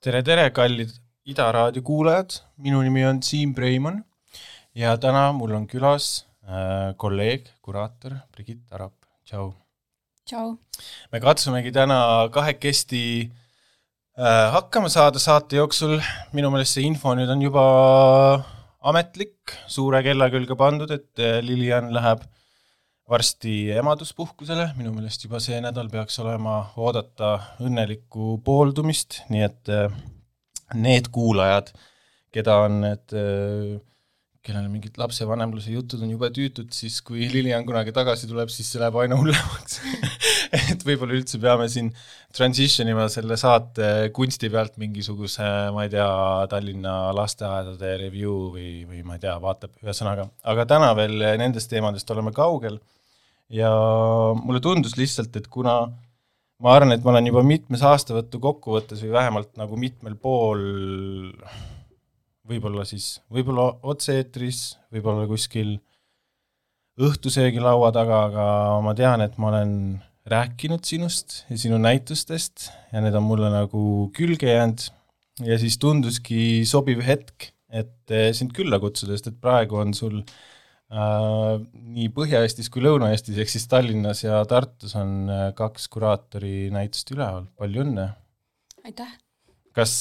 tere, tere, kallid Ida raadio kuulajad, minu nimi on Siim Preimann ja täna mul on külas äh, kolleeg, kuraator Brigitte Arap, tšau. tšau. me katsumegi täna kahekesti hakkama saada saate jooksul, minu meelest see info nüüd on juba ametlik, suure kella külge pandud, et äh, Lilian läheb varsti emaduspuhkusele, minu meelest juba see nädal peaks olema oodata õnnelikku pooldumist, nii et äh, need kuulajad, keda on need, kellel mingid lapsevanemluse jutud on jube tüütud, siis kui Lilian kunagi tagasi tuleb, siis see läheb aina hullemaks et võib-olla üldse peame siin transition ima selle saate kunsti pealt mingisuguse, ma ei tea, Tallinna lasteaedade review või, või ma ei tea, vaatab, ühesõnaga, aga täna veel nendest teemadest oleme kaugel. Ja mulle tundus lihtsalt, et kuna ma arvan, et ma olen juba mitmes aastavõttu kokkuvõttes või vähemalt nagu mitmel pool võib-olla siis, võib-olla otse-eetris, võib-olla kuskil õhtusöögilaua taga, aga ma tean, et ma olen rääkinud sinust ja sinu näitustest ja need on mulle nagu külge jäänud ja siis tunduski sobiv hetk, et eh, sind külla kutsuda, sest et praegu on sul äh, nii Põhja-Eestis kui Lõuna-Eestis ehk siis Tallinnas ja Tartus on äh, kaks kuraatori näitust üleval, palju õnne! aitäh. kas,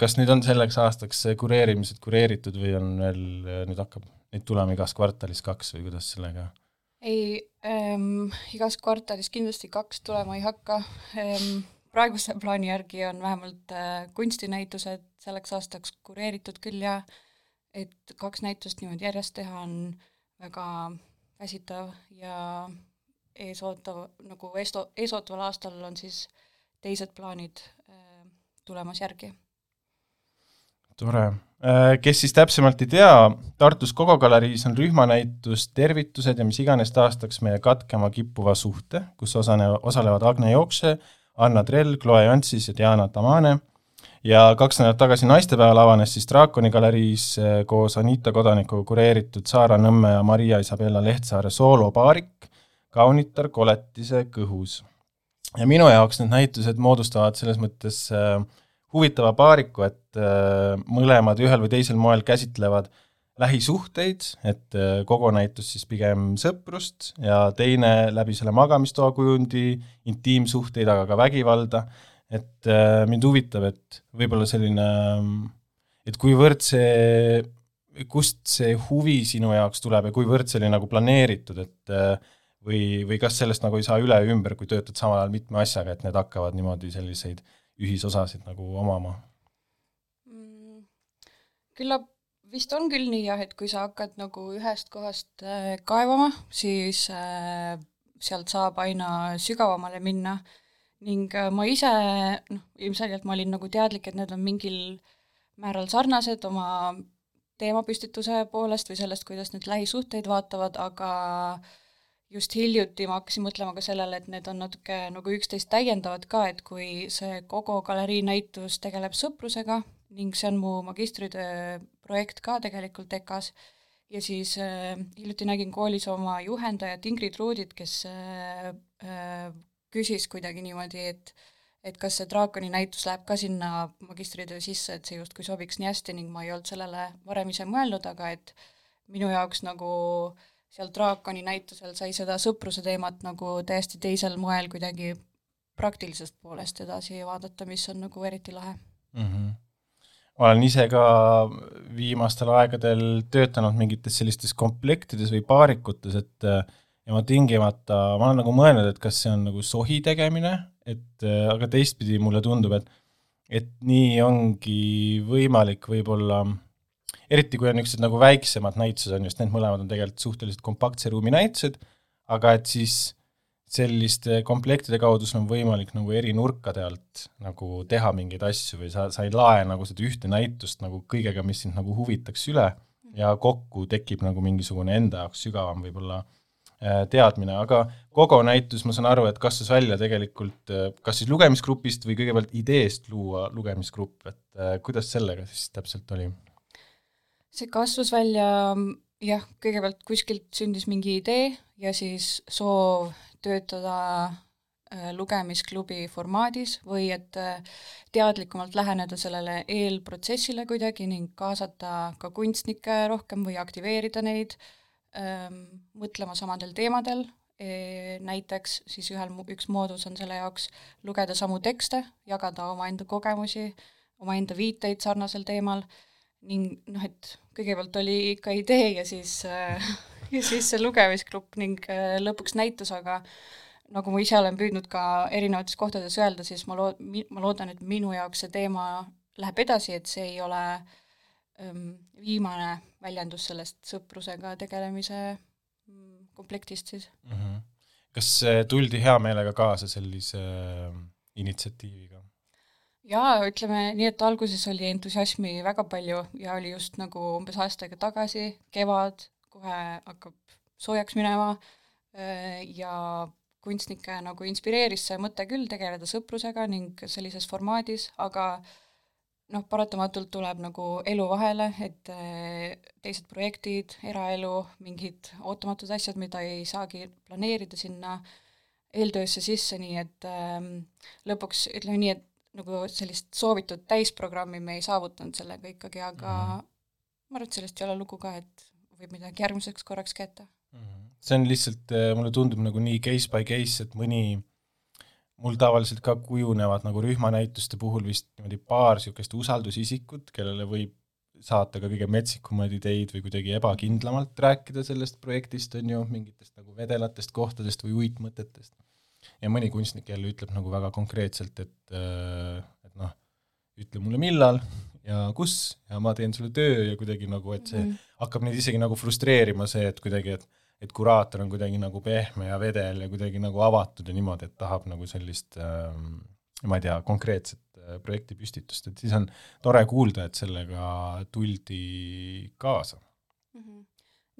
kas nüüd on selleks aastaks see kureerimised kureeritud või on veel, nüüd hakkab neid tulema igas kvartalis kaks või kuidas sellega? Ei ähm,, igas kvartalis kindlasti kaks tulema ei hakka ähm,. praeguse plaani järgi on vähemalt äh, kunstinäitused selleks aastaks kureeritud küll ja et kaks näitust niimoodi järjest teha on väga väsitav ja eesootav, nagu eesto-, eesootaval aastal on siis teised plaanid äh, tulemas järgi tore. Kes siis täpsemalt ei tea, Tartus Kogo galeriis on rühmanäitus Tervitused ja mis iganes taastaks meie katkema kippuva suhte, kus osane, osalevad Agne Jookse, Anna Trell, Chloe Jontsis ja Diana Tamane ja kaks nädalat tagasi naistepäeval avanes siis Draakoni galeriis eh, koos Anita Kodanikuga kureeritud Saara Nõmme ja Maria Isabella Lehtsaare soolopaarik Kaunitar koletise kõhus. ja minu jaoks need näitused moodustavad selles mõttes äh, huvitava paariku, et äh, mõlemad ühel või teisel moel käsitlevad lähisuhteid, et äh, kogu näitus siis pigem sõprust ja teine läbi selle magamistoa kujundi intiimsuhteid, aga ka vägivalda, et äh, mind huvitab, et võib-olla selline, et kuivõrd see, kust see huvi sinu jaoks tuleb ja kuivõrd see oli nagu planeeritud, et äh, või, või kas sellest nagu ei saa üle ja ümber, kui töötad samal ajal mitme asjaga, et need hakkavad niimoodi selliseid ühisosasid nagu omama mm,. küllap vist on küll nii jah, et kui sa hakkad nagu ühest kohast äh, kaevama, siis äh, sealt saab aina sügavamale minna ning äh, ma ise noh, ilmselgelt ma olin nagu teadlik, et need on mingil määral sarnased oma teemapüstituse poolest või sellest, kuidas need lähisuhteid vaatavad, aga just hiljuti ma hakkasin mõtlema ka sellele, et need on natuke nagu üksteist täiendavad ka, et kui see Kogo galerii näitus tegeleb sõprusega ning see on mu magistritöö projekt ka tegelikult EKA-s, ja siis äh, hiljuti nägin koolis oma juhendajat Ingrid Ruudit, kes äh, äh, küsis kuidagi niimoodi, et et kas see draakoni näitus läheb ka sinna magistritöö sisse, et see justkui sobiks nii hästi ning ma ei olnud sellele varem ise mõelnud, aga et minu jaoks nagu seal draakoni näitusel sai seda sõpruse teemat nagu täiesti teisel moel kuidagi praktilisest poolest edasi vaadata, mis on nagu eriti lahe mm. -hmm. olen ise ka viimastel aegadel töötanud mingites sellistes komplektides või paarikutes, et äh, ja ma tingimata, ma olen nagu mõelnud, et kas see on nagu sohi tegemine, et äh, aga teistpidi mulle tundub, et et nii ongi võimalik võib-olla eriti kui on niisugused nagu väiksemad näitused, on just need mõlemad on tegelikult suhteliselt kompaktse ruumi näitused, aga et siis selliste komplektide kaudu sul on võimalik nagu eri nurkade alt nagu teha mingeid asju või sa, sa ei lae nagu seda ühte näitust nagu kõigega, mis sind nagu huvitaks üle ja kokku tekib nagu mingisugune enda jaoks sügavam võib-olla äh, teadmine, aga Kogo näitus, ma saan aru, et kasvas välja tegelikult äh, kas siis lugemisgrupist või kõigepealt ideest luua lugemisgrupp, et äh, kuidas sellega siis täpselt oli? See kasvas välja jah, kõigepealt kuskilt sündis mingi idee ja siis soov töötada äh, lugemisklubi formaadis või et äh, teadlikumalt läheneda sellele eelprotsessile kuidagi ning kaasata ka kunstnikke rohkem või aktiveerida neid ähm, mõtlema samadel teemadel. E,, näiteks siis ühel, üks moodus on selle jaoks lugeda samu tekste, jagada omaenda kogemusi, omaenda viiteid sarnasel teemal ning noh, et kõigepealt oli ikka idee ja siis äh, ja siis see lugemisgrupp ning äh, lõpuks näitus, aga nagu ma ise olen püüdnud ka erinevates kohtades öelda, siis ma loo-, ma loodan, et minu jaoks see teema läheb edasi, et see ei ole ähm, viimane väljendus sellest sõprusega tegelemise mm, komplektist siis mm. -hmm. kas tuldi hea meelega kaasa sellise äh, initsiatiiviga? Jaa, ütleme nii, et alguses oli entusiasmi väga palju ja oli just nagu umbes aasta aega tagasi, kevad, kohe hakkab soojaks minema ja kunstnikke nagu inspireeris see mõte küll tegeleda sõprusega ning sellises formaadis, aga noh, paratamatult tuleb nagu elu vahele, et teised projektid, eraelu, mingid ootamatud asjad, mida ei saagi planeerida sinna eeltöösse sisse, nii et ähm, lõpuks ütleme nii, et nagu sellist soovitud täisprogrammi me ei saavutanud sellega ikkagi, aga mm -hmm. ma arvan, et sellest ei ole lugu ka, et võib midagi järgmiseks korraks kätte mm. -hmm. see on lihtsalt, äh, mulle tundub nagu nii case by case, et mõni, mul tavaliselt ka kujunevad nagu rühmanäituste puhul vist niimoodi paar niisugust usaldusisikut, kellele võib saata ka kõige metsikumaid ideid või kuidagi ebakindlamalt rääkida sellest projektist, on ju, mingitest nagu vedelatest kohtadest või uitmõtetest ja mõni kunstnik jälle ütleb nagu väga konkreetselt, et, äh, et noh, ütle mulle millal ja kus ja ma teen sulle töö ja kuidagi nagu, et see mm -hmm. hakkab neid isegi nagu frustreerima, see, et kuidagi, et et kuraator on kuidagi nagu pehme ja vedel ja kuidagi nagu avatud ja niimoodi, et tahab nagu sellist ähm, ma ei tea, konkreetset äh, projektipüstitust, et siis on tore kuulda, et sellega tuldi kaasa mm. -hmm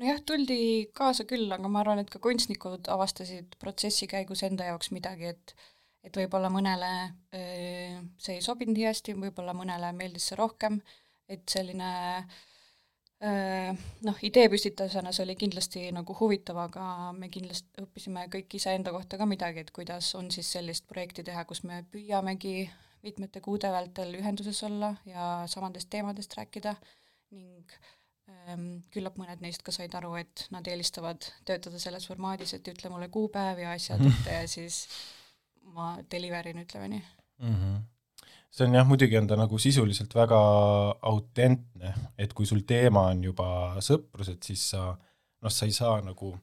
nojah, tuldi kaasa küll, aga ma arvan, et ka kunstnikud avastasid protsessi käigus enda jaoks midagi, et et võib-olla mõnele see ei sobinud nii hästi, võib-olla mõnele meeldis see rohkem, et selline noh, ideepüstitusena see oli kindlasti nagu huvitav, aga me kindlasti õppisime kõik iseenda kohta ka midagi, et kuidas on siis sellist projekti teha, kus me püüamegi mitmete kuude vältel ühenduses olla ja samadest teemadest rääkida. Ning äh, küllap mõned neist ka said aru, et nad eelistavad töötada selles formaadis, et ütle mulle kuupäev ja asjad ette mhm. ja siis ma deliver in, ütleme nii mm. -hmm. see on jah, muidugi on ta nagu sisuliselt väga autentne, et kui sul teema on juba sõprus, et siis sa noh, sa ei saa nagu,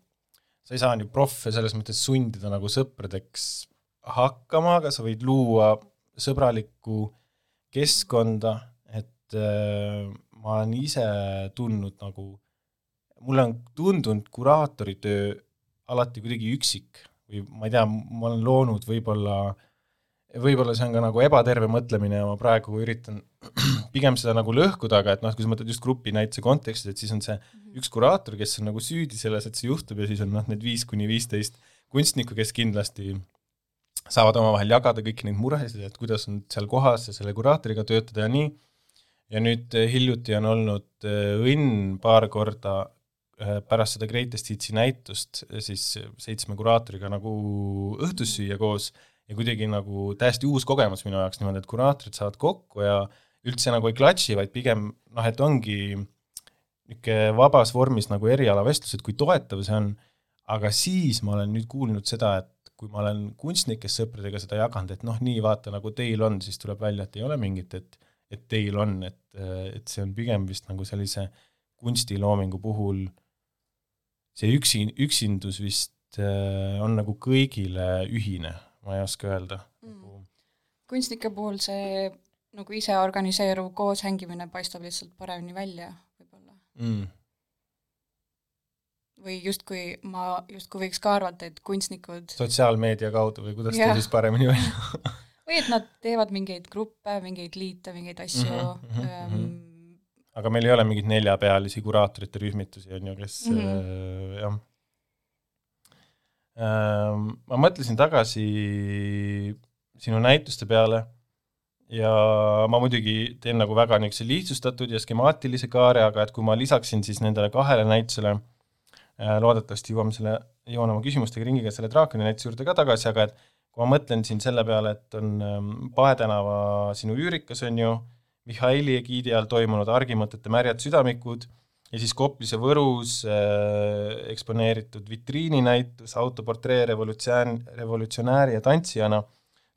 sa ei saa ju proffe selles mõttes sundida nagu sõpradeks hakkama, aga sa võid luua sõbralikku keskkonda, et äh, ma olen ise tundnud nagu, mulle on tundunud kuraatoritöö alati kuidagi üksik või ma ei tea, ma olen loonud võib-olla, võib-olla see on ka nagu ebaterve mõtlemine ja ma praegu üritan pigem seda nagu lõhkuda, aga et noh, kui sa mõtled just grupi näituse kontekstis, et siis on see mhm. üks kuraator, kes on nagu süüdi selles, et see juhtub ja siis on noh, need viis kuni viisteist kunstnikku, kes kindlasti saavad omavahel jagada kõiki neid muresid, et kuidas on seal kohas ja selle kuraatoriga töötada ja nii ja nüüd äh, hiljuti on olnud äh, õnn paar korda äh, pärast seda Greatest Hitsi näitust siis seitsme kuraatoriga nagu õhtust süüa koos. Ja kuidagi nagu täiesti uus kogemus minu jaoks niimoodi, et kuraatorid saavad kokku ja üldse nagu ei klatši, vaid pigem noh, et ongi niisugune vabas vormis nagu erialavestlused, kui toetav see on, aga siis ma olen nüüd kuulnud seda, et kui ma olen kunstnikest sõpradega seda jaganud, et noh, nii vaata, nagu teil on, siis tuleb välja, et ei ole mingit, et et teil on, et, et see on pigem vist nagu sellise kunstiloomingu puhul see üksi, üksindus vist äh, on nagu kõigile ühine, ma ei oska öelda. Mm.. Nagu kunstnike puhul see nagu ise organiseeruv koos hängimine paistab lihtsalt paremini välja võib-olla. Mm. või justkui ma justkui võiks ka arvata, et kunstnikud sotsiaalmeedia kaudu või kuidas ta siis paremini välja või et nad teevad mingeid gruppe, mingeid liite, mingeid asju mm. -hmm, ähm, mm -hmm. aga meil ei ole mingeid neljapealisi kuraatorite rühmitusi, on ju, kes mm -hmm. äh, jah. ma mõtlesin tagasi sinu näituste peale ja ma muidugi teen nagu väga niisuguse lihtsustatud ja skemaatilise kaare, aga et kui ma lisaksin siis nendele kahele näitusele, äh, loodetavasti jõuame selle, jõuan oma küsimustega ringiga selle draakoni näituse juurde ka tagasi, aga et kui ma mõtlen siin selle peale, et on ähm, Pae tänava sinu üürika, see on ju, Mihhaili egiidi all toimunud argimõtete märjad südamikud ja siis Koplis ja Võrus äh, eksponeeritud vitriininäitus autoportree revolutsioon, revolutsionääri ja tantsijana,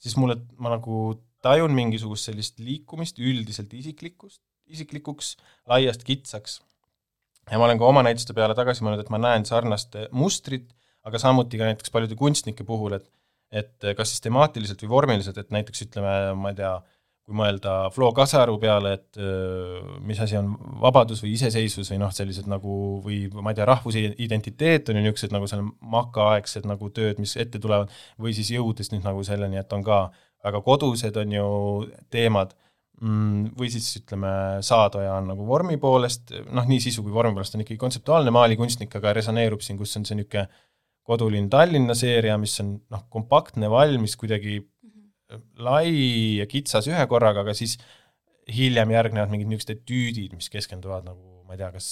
siis mulle, ma nagu tajun mingisugust sellist liikumist üldiselt isiklikust, isiklikuks, laiast kitsaks. ja ma olen ka oma näituste peale tagasi mõelnud, et ma näen sarnast mustrit, aga samuti ka näiteks paljude kunstnike puhul, et et kas siis temaatiliselt või vormiliselt, et näiteks ütleme, ma ei tea, kui mõelda Flo Kasaru peale, et mis asi on vabadus või iseseisvus või noh, sellised nagu või ma ei tea, rahvusidentiteet on ju niisugused nagu seal makaaegsed nagu tööd, mis ette tulevad, või siis jõudes nüüd nagu selleni, et on ka väga kodused on ju teemad, mm, või siis ütleme, Saadoja on nagu vormi poolest, noh, nii sisu kui vormi poolest on ikkagi kontseptuaalne maalikunstnik, aga resoneerub siin, kus on see niisugune kodulinn Tallinna seeria, mis on noh, kompaktne, valmis, kuidagi lai ja kitsas ühe korraga, aga siis hiljem järgnevad mingid niisugused etüüdid, mis keskenduvad nagu ma ei tea, kas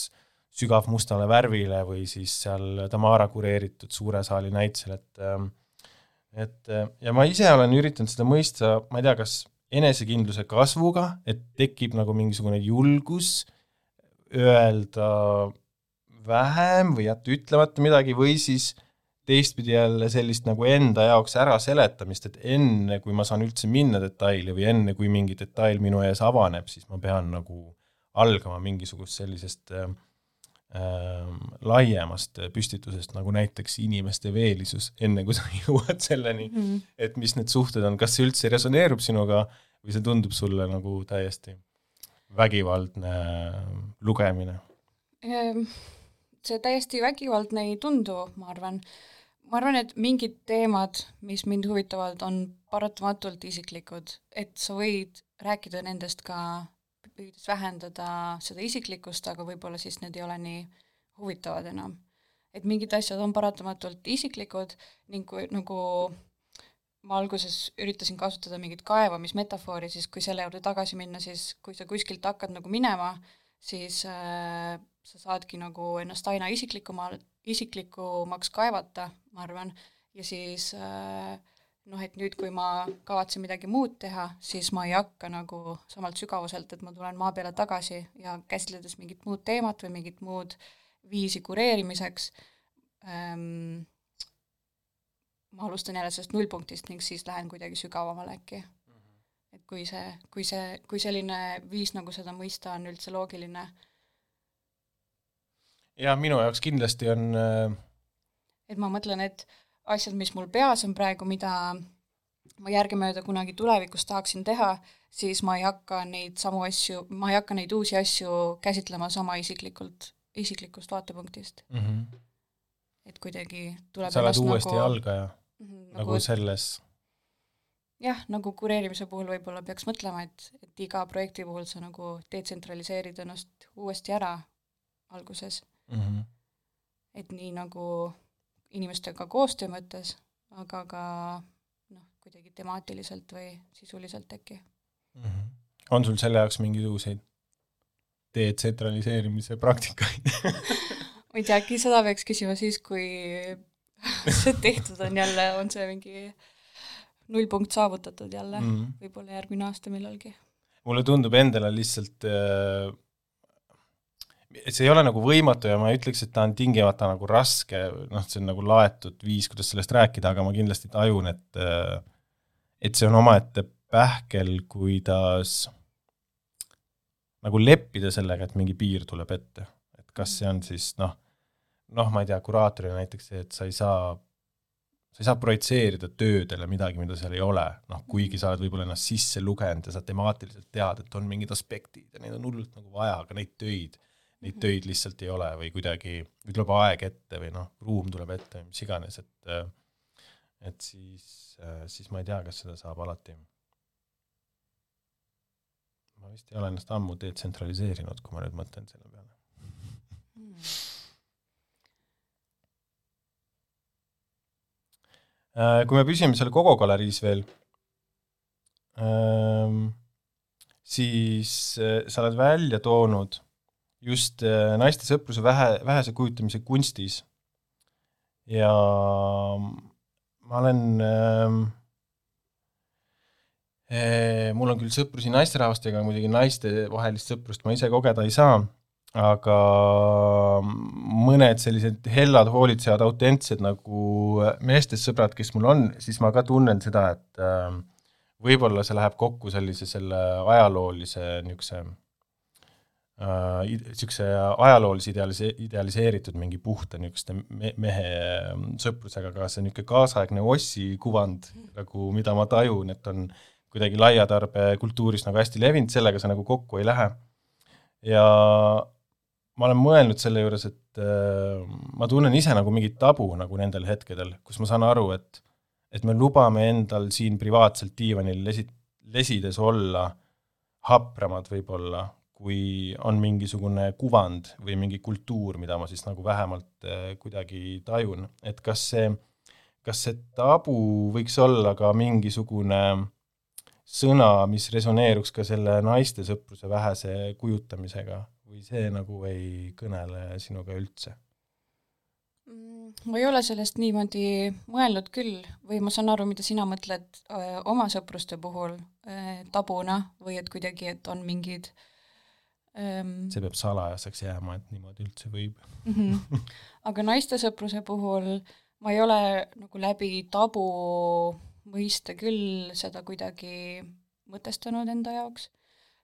sügavmustale värvile või siis seal Tamara kureeritud suure saali näitusel, et ähm, et ja ma ise olen üritanud seda mõista, ma ei tea, kas enesekindluse kasvuga, et tekib nagu mingisugune julgus öelda vähem või jätta ütlemata midagi või siis teistpidi jälle sellist nagu enda jaoks äraseletamist, et enne, kui ma saan üldse minna detaili või enne, kui mingi detail minu ees avaneb, siis ma pean nagu algama mingisugust sellisest äh, laiemast püstitusest, nagu näiteks inimeste veelisus, enne kui sa jõuad selleni mm, -hmm. et mis need suhted on, kas see üldse resoneerub sinuga või see tundub sulle nagu täiesti vägivaldne lugemine? Ehm, see täiesti vägivaldne ei tundu, ma arvan. Ma arvan, et mingid teemad, mis mind huvitavad, on paratamatult isiklikud, et sa võid rääkida nendest ka püüdes vähendada seda isiklikkust, aga võib-olla siis need ei ole nii huvitavad enam. et mingid asjad on paratamatult isiklikud ning kui nagu ma alguses üritasin kasutada mingit kaevamismetafoori, siis kui selle juurde tagasi minna, siis kui sa kuskilt hakkad nagu minema, siis äh, sa saadki nagu ennast aina isiklikumal, isiklikumaks kaevata, ma arvan, ja siis äh, noh, et nüüd, kui ma kavatsen midagi muud teha, siis ma ei hakka nagu samalt sügavuselt, et ma tulen maa peale tagasi ja käsitledes mingit muud teemat või mingit muud viisi kureerimiseks ähm,, ma alustan jälle sellest nullpunktist ning siis lähen kuidagi sügavamale äkki. -hmm. et kui see, kui see, kui selline viis nagu seda mõista on üldse loogiline. Jah, minu jaoks kindlasti on äh... et ma mõtlen, et asjad, mis mul peas on praegu, mida ma järgemööda kunagi tulevikus tahaksin teha, siis ma ei hakka neid samu asju, ma ei hakka neid uusi asju käsitlema sama isiklikult, isiklikust vaatepunktist mm. -hmm. et kuidagi tuleb sa oled uuesti nagu, algaja mm, -hmm, nagu, nagu selles jah, nagu kureerimise puhul võib-olla peaks mõtlema, et, et iga projekti puhul sa nagu detsentraliseerid ennast uuesti ära alguses mm. -hmm. et nii nagu inimestega koostöö mõttes, aga ka noh, kuidagi temaatiliselt või sisuliselt äkki mm. -hmm. on sul selle jaoks mingisuguseid detsentraliseerimise praktikaid ma ei tea, äkki seda peaks küsima siis, kui see tehtud on jälle, on see mingi nullpunkt saavutatud jälle mm -hmm., võib-olla järgmine aasta millalgi. mulle tundub endale lihtsalt äh, see ei ole nagu võimatu ja ma ei ütleks, et ta on tingimata nagu raske, noh, see on nagu laetud viis, kuidas sellest rääkida, aga ma kindlasti tajun, et et see on omaette pähkel, kuidas nagu leppida sellega, et mingi piir tuleb ette. et kas see on siis noh, noh, ma ei tea, kuraatorina näiteks see, et sa ei saa, sa ei saa projitseerida töödele midagi, mida seal ei ole, noh, kuigi sa oled võib-olla ennast sisse lugenud ja sa temaatiliselt tead, et on mingid aspektid ja neid on hullult nagu vaja, aga neid töid neid töid lihtsalt ei ole või kuidagi, või tuleb aeg ette või noh, ruum tuleb ette või mis iganes, et et siis, siis ma ei tea, kas seda saab alati. ma vist ei ole ennast ammu detsentraliseerinud, kui ma nüüd mõtlen selle peale. Äh, kui me püsime seal Kogo galeriis veel, ähm, siis äh, sa oled välja toonud just äh, naiste sõpruse vähe, vähese kujutamise kunstis. ja ma olen äh, mul on küll sõprusi naisterahvastega, muidugi naistevahelist sõprust ma ise kogeda ei saa, aga mõned sellised hellad hoolitsejad, autentsed nagu meestest sõbrad, kes mul on, siis ma ka tunnen seda, et äh, võib-olla see läheb kokku sellise, selle ajaloolise niisuguse niisuguse äh, ajaloolise idealise-, idealiseeritud mingi puhta niisuguste me-, mehe ähm, sõprusega, aga see niisugune kaasaegne Ossi kuvand nagu, mida ma tajun, et on kuidagi laiatarbekultuuris nagu hästi levinud, sellega see nagu kokku ei lähe. ja ma olen mõelnud selle juures, et äh, ma tunnen ise nagu mingit tabu nagu nendel hetkedel, kus ma saan aru, et et me lubame endal siin privaatselt diivanil lesi-, lesides olla hapramad võib-olla, kui on mingisugune kuvand või mingi kultuur, mida ma siis nagu vähemalt äh, kuidagi tajun, et kas see, kas see tabu võiks olla ka mingisugune sõna, mis resoneeruks ka selle naiste sõpruse vähese kujutamisega või see nagu ei kõnele sinuga üldse? Mm, ma ei ole sellest niimoodi mõelnud küll või ma saan aru, mida sina mõtled öö, oma sõpruste puhul öö, tabuna või et kuidagi, et on mingid öö, see peab salajaseks jääma, et niimoodi üldse võib mm. -hmm. aga naiste sõpruse puhul ma ei ole nagu läbi tabu mõiste küll seda kuidagi mõtestanud enda jaoks,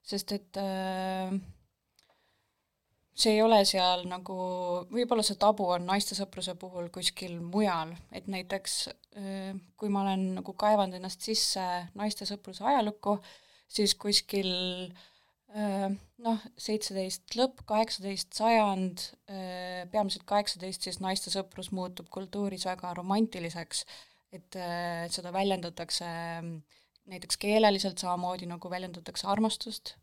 sest et äh, see ei ole seal nagu, võib-olla see tabu on naistesõpruse puhul kuskil mujal, et näiteks kui ma olen nagu kaevanud ennast sisse naistesõpruse ajalukku, siis kuskil noh, seitseteist lõpp, kaheksateist sajand, peamiselt kaheksateist, siis naistesõprus muutub kultuuris väga romantiliseks, et seda väljendatakse näiteks keeleliselt samamoodi, nagu väljendatakse armastust,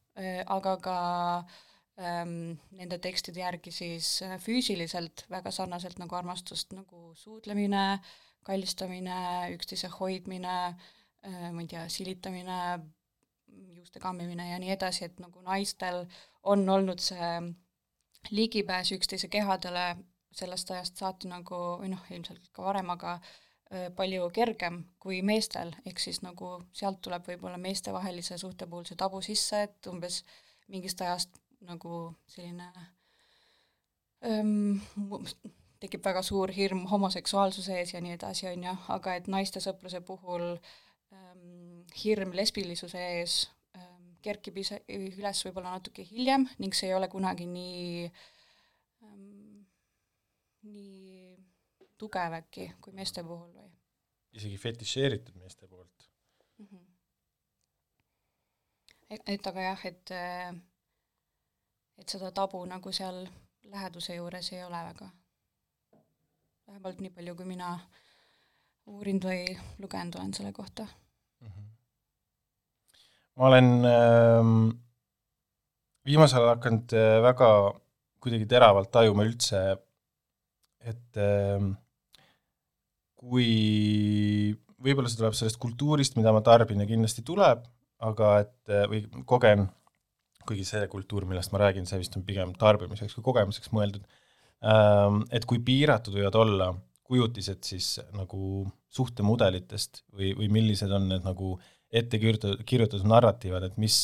aga ka äh, ähm, nende tekstide järgi siis äh, füüsiliselt väga sarnaselt nagu armastust, nagu suudlemine, kallistamine, üksteise hoidmine äh,, ma ei tea, silitamine, juuste kammimine ja nii edasi, et nagu naistel on olnud see ligipääs üksteise kehadele sellest ajast saati nagu, või noh, ilmselt ka varem, aga palju kergem kui meestel, ehk siis nagu sealt tuleb võib-olla meestevahelise suhte puhul see tabu sisse, et umbes mingist ajast nagu selline ähm, tekib väga suur hirm homoseksuaalsuse ees ja nii edasi, on ju, aga et naiste sõpruse puhul ähm, hirm lesbilisuse ees ähm, kerkib ise üles võib-olla natuke hiljem ning see ei ole kunagi nii ähm,, nii tugev äkki kui meeste puhul või? isegi fetišeeritud meeste poolt mm. -hmm. et, et aga jah, et äh, et seda tabu nagu seal läheduse juures ei ole väga. vähemalt nii palju, kui mina uurinud või lugenud olen selle kohta. Ma olen äh, viimasel ajal hakanud äh, väga kuidagi teravalt tajuma üldse, et äh, kui võib-olla see tuleb sellest kultuurist, mida ma tarbin ja kindlasti tuleb, aga et äh, või kogen kuigi see kultuur, millest ma räägin, see vist on pigem tarbimiseks kui kogemuseks mõeldud, ähm, et kui piiratud võivad olla kujutised siis nagu suhtemudelitest või, või millised on need nagu ette kirjutatud, kirjutatud narratiivad, et mis,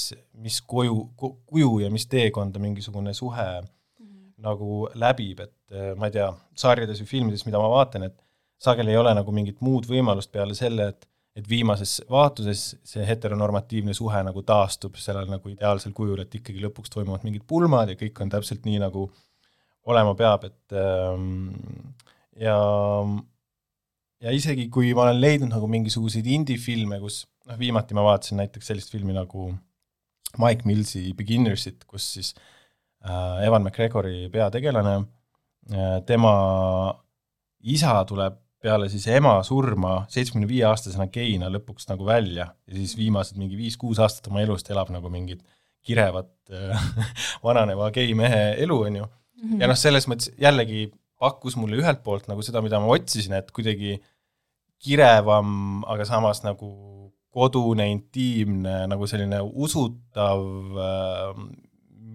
mis koju, kuju ja mis teekonda mingisugune suhe mm -hmm. nagu läbib, et äh, ma ei tea, sarjades või filmides, mida ma vaatan, et sageli ei ole nagu mingit muud võimalust peale selle, et et viimases vaatuses see heteronormatiivne suhe nagu taastub sellel nagu ideaalsel kujul, et ikkagi lõpuks toimuvad mingid pulmad ja kõik on täpselt nii, nagu olema peab, et ähm, ja ja isegi, kui ma olen leidnud nagu mingisuguseid indie-filme, kus noh, viimati ma vaatasin näiteks sellist filmi nagu Mike Millsi Beginnersit, kus siis äh, Evan McGregori peategelane äh,, tema isa tuleb peale siis ema surma seitsmekümne viie aastasena geina lõpuks nagu välja ja siis viimased mingi viis-kuus aastat oma elust elab nagu mingit kirevat äh, vananeva gei mehe elu, on ju. ja noh, selles mõttes jällegi pakkus mulle ühelt poolt nagu seda, mida ma otsisin, et kuidagi kirevam, aga samas nagu kodune, intiimne, nagu selline usutav äh,,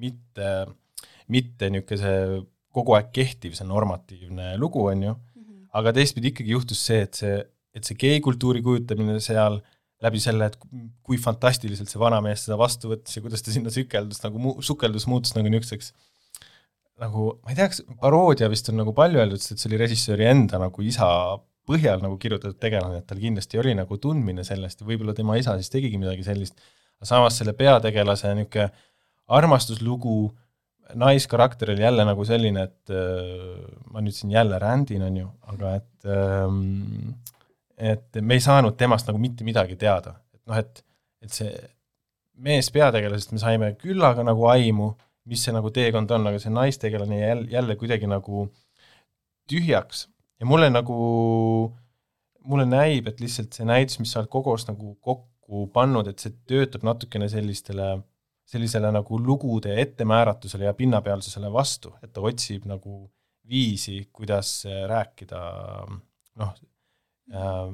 mitte, mitte niisugune kogu aeg kehtiv, see normatiivne lugu, on ju, aga teistpidi ikkagi juhtus see, et see, et see gei-kultuuri kujutamine seal läbi selle, et kui fantastiliselt see vanamees seda vastu võttis ja kuidas ta sinna sükeldus nagu mu-, sukeldus, muutus nagu niisuguseks nagu, ma ei tea, kas paroodia vist on nagu palju öeldud, sest see oli režissööri enda nagu isa põhjal nagu kirjutatud tegelane, et tal kindlasti oli nagu tundmine sellest ja võib-olla tema isa siis tegigi midagi sellist, samas selle peategelase niisugune armastuslugu, naiskarakter oli jälle nagu selline, et äh, ma nüüd siin jälle rändin, on ju, aga et ähm, et me ei saanud temast nagu mitte midagi teada, et noh, et, et see mees peategelasest me saime küllaga nagu aimu, mis see nagu teekond on, aga see naistegelane jälle, jälle kuidagi nagu tühjaks ja mulle nagu, mulle näib, et lihtsalt see näitus, mis sa oled koos nagu kokku pannud, et see töötab natukene sellistele, sellisele nagu lugude ettemääratusele ja pinnapealsusele vastu, et ta otsib nagu viisi, kuidas rääkida noh äh,,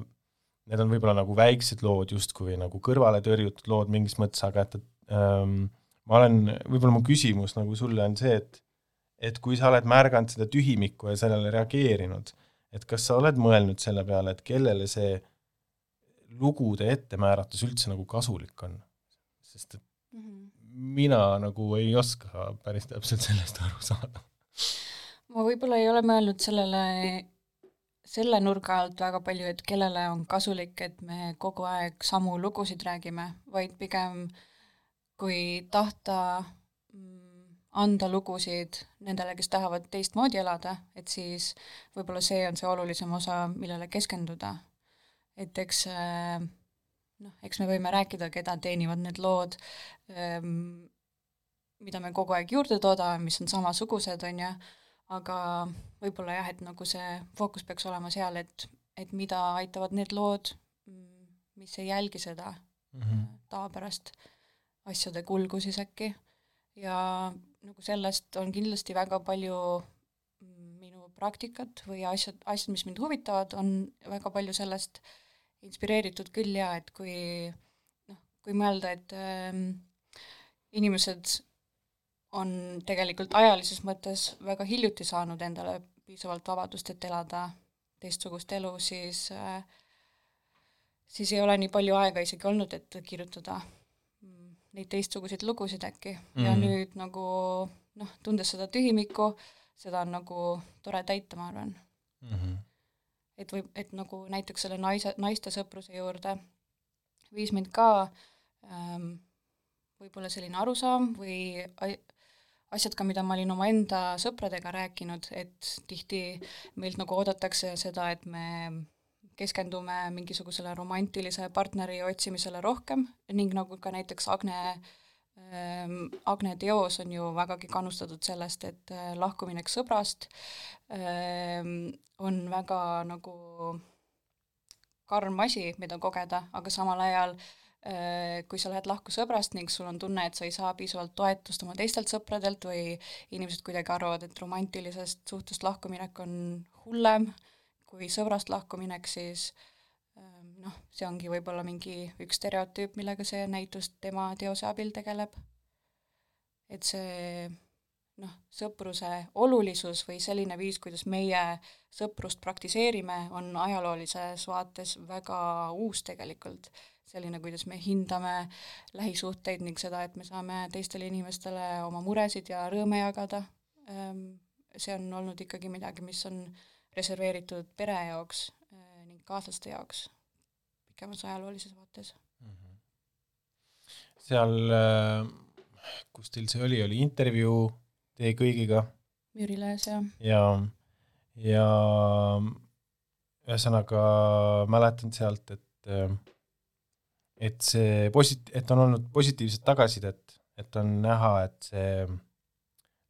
need on võib-olla nagu väiksed lood justkui nagu kõrvale tõrjutud lood mingis mõttes, aga et, et ähm, ma olen, võib-olla mu küsimus nagu sulle on see, et et kui sa oled märganud seda tühimikku ja sellele reageerinud, et kas sa oled mõelnud selle peale, et kellele see lugude ettemääratus üldse nagu kasulik on? sest et mm -hmm. mina nagu ei oska päris täpselt sellest aru saada. ma võib-olla ei ole mõelnud sellele, selle nurga alt väga palju, et kellele on kasulik, et me kogu aeg samu lugusid räägime, vaid pigem kui tahta anda lugusid nendele, kes tahavad teistmoodi elada, et siis võib-olla see on see olulisem osa, millele keskenduda. et eks äh, noh, eks me võime rääkida, keda teenivad need lood, ähm, mida me kogu aeg juurde toodame, mis on samasugused, on ju, aga võib-olla jah, et nagu see fookus peaks olema seal, et, et mida aitavad need lood, mis ei jälgi seda mm -hmm. tavapärast asjade kulgu siis äkki ja nagu sellest on kindlasti väga palju minu praktikat või asjad, asjad, mis mind huvitavad, on väga palju sellest inspireeritud küll ja et kui noh, kui mõelda, et äh, inimesed on tegelikult ajalises mõttes väga hiljuti saanud endale piisavalt vabadust, et elada teistsugust elu, siis äh, siis ei ole nii palju aega isegi olnud, et kirjutada neid teistsuguseid lugusid äkki mm -hmm. ja mhm. nüüd nagu noh, tundes seda tühimikku, seda on nagu tore täita, ma arvan mm. -hmm. et võib, et nagu näiteks selle naise, naiste sõpruse juurde viis mind ka ähm, võib-olla selline arusaam või asjad ka, mida ma olin omaenda sõpradega rääkinud, et tihti meilt nagu oodatakse seda, et me keskendume mingisugusele romantilise partneri otsimisele rohkem ning nagu ka näiteks Agne ähm, Agne teos on ju vägagi kannustatud sellest, et äh, lahkuminek sõbrast ähm, on väga nagu karm asi, mida kogeda, aga samal ajal äh, kui sa lähed lahku sõbrast ning sul on tunne, et sa ei saa piisavalt toetust oma teistelt sõpradelt või inimesed kuidagi arvavad, et romantilisest suhtest lahkuminek on hullem äh,, kui sõbrast lahkuminek, siis ähm, noh, see ongi võib-olla mingi üks stereotüüp, millega see näitus tema teose abil tegeleb. et see noh, sõpruse olulisus või selline viis, kuidas meie sõprust praktiseerime, on ajaloolises vaates väga uus tegelikult. selline, kuidas me hindame lähisuhteid ning seda, et me saame teistele inimestele oma muresid ja rõõme jagada, ähm, see on olnud ikkagi midagi, mis on reserveeritud pere jaoks äh, ning kaaslaste jaoks pikemas ajaloolises vaates mm. -hmm. seal, äh, kus teil see oli, oli intervjuu teie kõigiga? Müürilehes, jah. ja, ja ühesõnaga mäletan sealt, et äh, et see posit-, et on olnud positiivset tagasisidet, et on näha, et see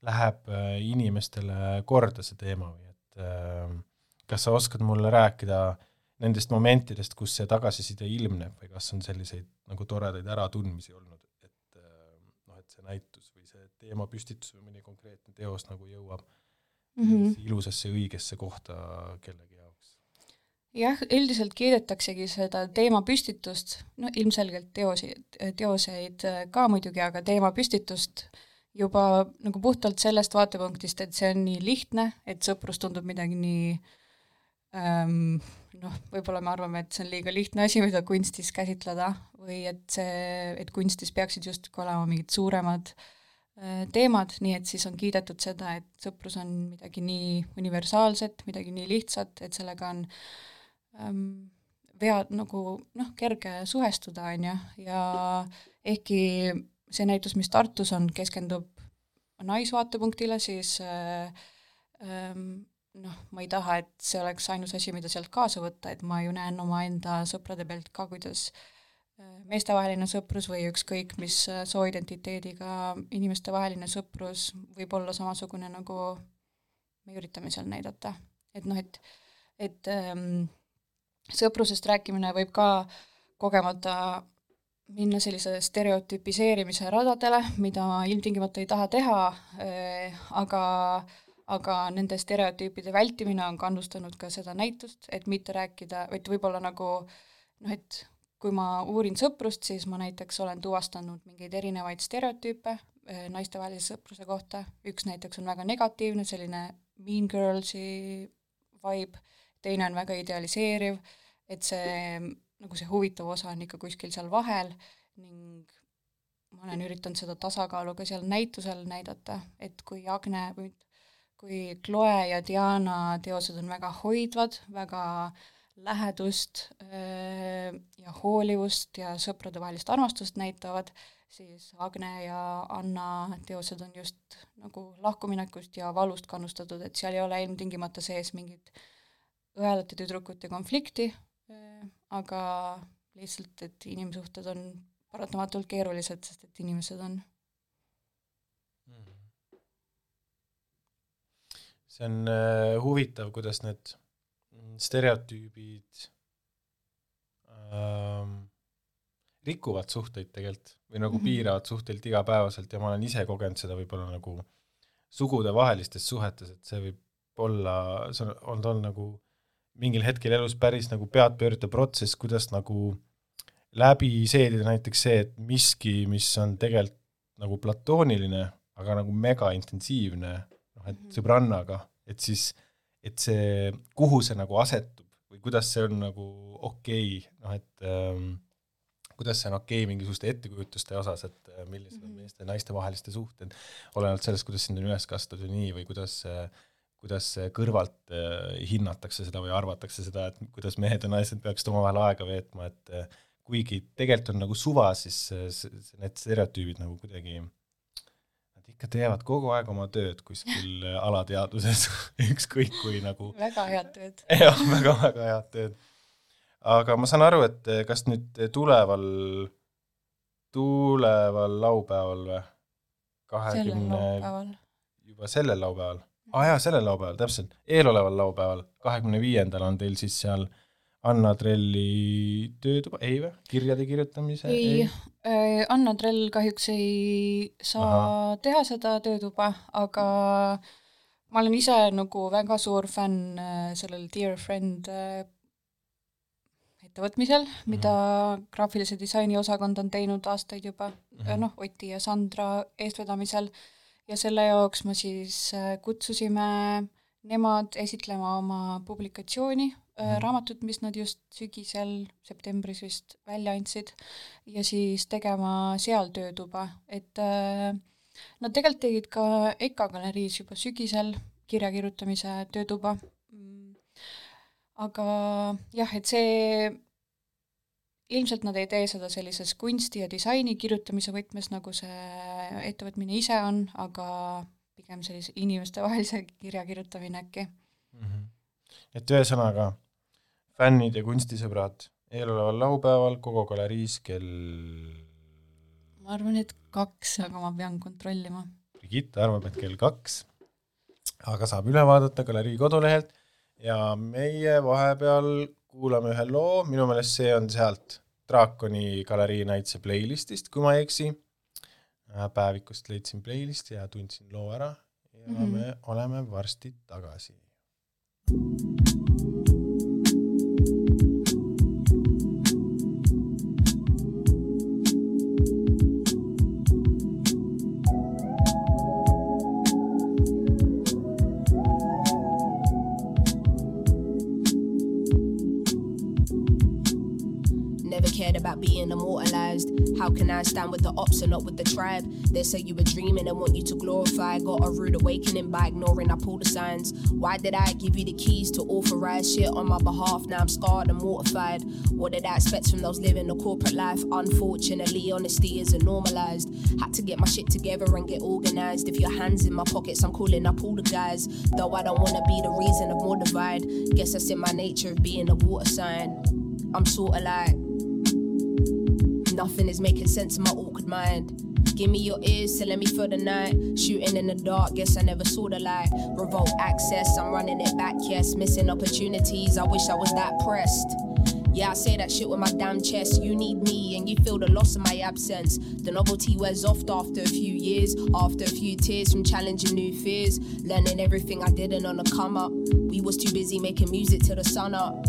läheb inimestele korda, see teema või kas sa oskad mulle rääkida nendest momentidest, kus see tagasiside ilmneb või kas on selliseid nagu toredaid äratundmisi olnud, et ähm, noh, et see näitus või see teemapüstitus või mõni konkreetne teos nagu jõuab mm -hmm. ilusasse õigesse kohta kellegi jaoks? jah, üldiselt kiidetaksegi seda teemapüstitust, no ilmselgelt teoseid, teoseid ka muidugi, aga teemapüstitust juba nagu puhtalt sellest vaatepunktist, et see on nii lihtne, et sõprus tundub midagi nii ähm, noh, võib-olla me arvame, et see on liiga lihtne asi, mida kunstis käsitleda või et see, et kunstis peaksid justkui olema mingid suuremad äh, teemad, nii et siis on kiidetud seda, et sõprus on midagi nii universaalset, midagi nii lihtsat, et sellega on ähm, vead nagu noh, kerge suhestuda, on ju, ja ehkki see näitus, mis Tartus on, keskendub naisvaatepunktile, siis äh, ähm, noh, ma ei taha, et see oleks ainus asi, mida sealt kaasa võtta, et ma ju näen omaenda sõprade pealt ka, kuidas äh, meestevaheline sõprus või ükskõik mis äh, sooidentiteediga inimestevaheline sõprus võib olla samasugune, nagu me üritame seal näidata. et noh, et, et ähm, sõprusest rääkimine võib ka kogemata minna sellise stereotüpiseerimise radadele, mida ma ilmtingimata ei taha teha äh,, aga aga nende stereotüüpide vältimine on kannustanud ka seda näitust, et mitte rääkida, et võib-olla nagu noh, et kui ma uurin sõprust, siis ma näiteks olen tuvastanud mingeid erinevaid stereotüüpe eh, naistevahelise sõpruse kohta, üks näiteks on väga negatiivne, selline mean girls'i vibe, teine on väga idealiseeriv, et see, nagu see huvitav osa on ikka kuskil seal vahel ning ma olen üritanud seda tasakaalu ka seal näitusel näidata, et kui Agne või kui Chloe ja Diana teosed on väga hoidvad, väga lähedust äh, ja hoolivust ja sõpradevahelist armastust näitavad, siis Agne ja Anna teosed on just nagu lahkuminekust ja valust kannustatud, et seal ei ole ilmtingimata sees mingit õelate tüdrukute konflikti, aga lihtsalt, et inimsuhted on paratamatult keerulised, sest et inimesed on see on äh, huvitav, kuidas need stereotüübid ähm, rikuvad suhteid tegelikult või nagu mm -hmm. piiravad suhteid igapäevaselt ja ma olen ise kogenud seda võib-olla nagu sugudevahelistes suhetes, et see võib olla, see on olnud, olnud nagu mingil hetkel elus päris nagu peadpöörde protsess, kuidas nagu läbi seedida näiteks see, et miski, mis on tegelikult nagu platooniline, aga nagu mega intensiivne, noh et mhm. sõbrannaga, et siis, et see, kuhu see nagu asetub või kuidas see on nagu okei okay,, noh et ähm, kuidas see on okei okay mingisuguste ettekujutuste osas, et äh, millised on mhm. meeste ja naiste vaheliste suhted, olenevalt sellest, kuidas sind on üles kasvatud ja nii, või kuidas kuidas kõrvalt äh, hinnatakse seda või arvatakse seda, et kuidas mehed ja naised peaksid omavahel aega veetma, et äh, kuigi tegelikult on nagu suva, siis need stereotüübid nagu kuidagi äh, ikka teevad kogu aeg oma tööd kuskil alateadvuses ükskõik kui nagu väga head tööd. jah, väga-väga head tööd. aga ma saan aru, et kas nüüd tuleval, tuleval laupäeval või? kahekümne, juba sellel laupäeval? Aa jaa, sellel laupäeval, täpselt, eeloleval laupäeval, kahekümne viiendal on teil siis seal Anna Trelli töötuba, ei või, kirjade kirjutamise? ei, äh, Anna Trell kahjuks ei saa Aha. teha seda töötuba, aga ma olen ise nagu väga suur fänn äh, sellel Dear Friend äh, ettevõtmisel, mida mm -hmm. graafilise disaini osakond on teinud aastaid juba mm -hmm., noh, Oti ja Sandra eestvedamisel, ja selle jaoks me siis kutsusime nemad esitlema oma publikatsiooni mm. raamatut, mis nad just sügisel, septembris vist välja andsid, ja siis tegema seal töötuba, et äh, nad tegelikult tegid ka EKA galeriis juba sügisel kirja kirjutamise töötuba, mm. aga jah, et see ilmselt nad ei tee seda sellises kunsti ja disaini kirjutamise võtmes, nagu see ettevõtmine ise on, aga pigem sellise inimestevahelise kirja kirjutamine äkki mm. -hmm. et ühesõnaga fännid ja kunstisõbrad eeloleval laupäeval Kogo galeriis kell ma arvan, et kaks, aga ma pean kontrollima. Brigitte arvab, et kell kaks, aga saab üle vaadata galerii kodulehelt ja meie vahepeal kuulame ühe loo, minu meelest see on sealt Draakoni galerii näituse playlist'ist, kui ma ei eksi. päevikust leidsin playlisti ja tundsin loo ära ja mm -hmm. me oleme varsti tagasi. thank you I never cared about being immortalized. How can I stand with the ops and not with the tribe. They say you were dreaming and want you to glorify. Got a rude awakening by ignoring up all the signs. Why did I give you the keys to authorize shit on my behalf? Now I'm scarred and mortified. What did I expect from those living a corporate life? Unfortunately, honesty isn't normalized. Had to get my shit together and get organized. If your hands in my pockets, I'm calling up all the guys. Though I don't wanna be the reason of more divide. Guess that's in my nature of being a water sign. I'm sorta like Nothing is making sense in my awkward mind. Give me your ears, telling me for the night. Shooting in the dark, guess I never saw the light. Revolt access, I'm running it back, yes. Missing opportunities, I wish I was that pressed. Yeah, I say that shit with my damn chest. You need me, and you feel the loss of my absence. The novelty wears off after a few years, after a few tears from challenging new fears. Learning everything I didn't on the come up. We was too busy making music till the sun up.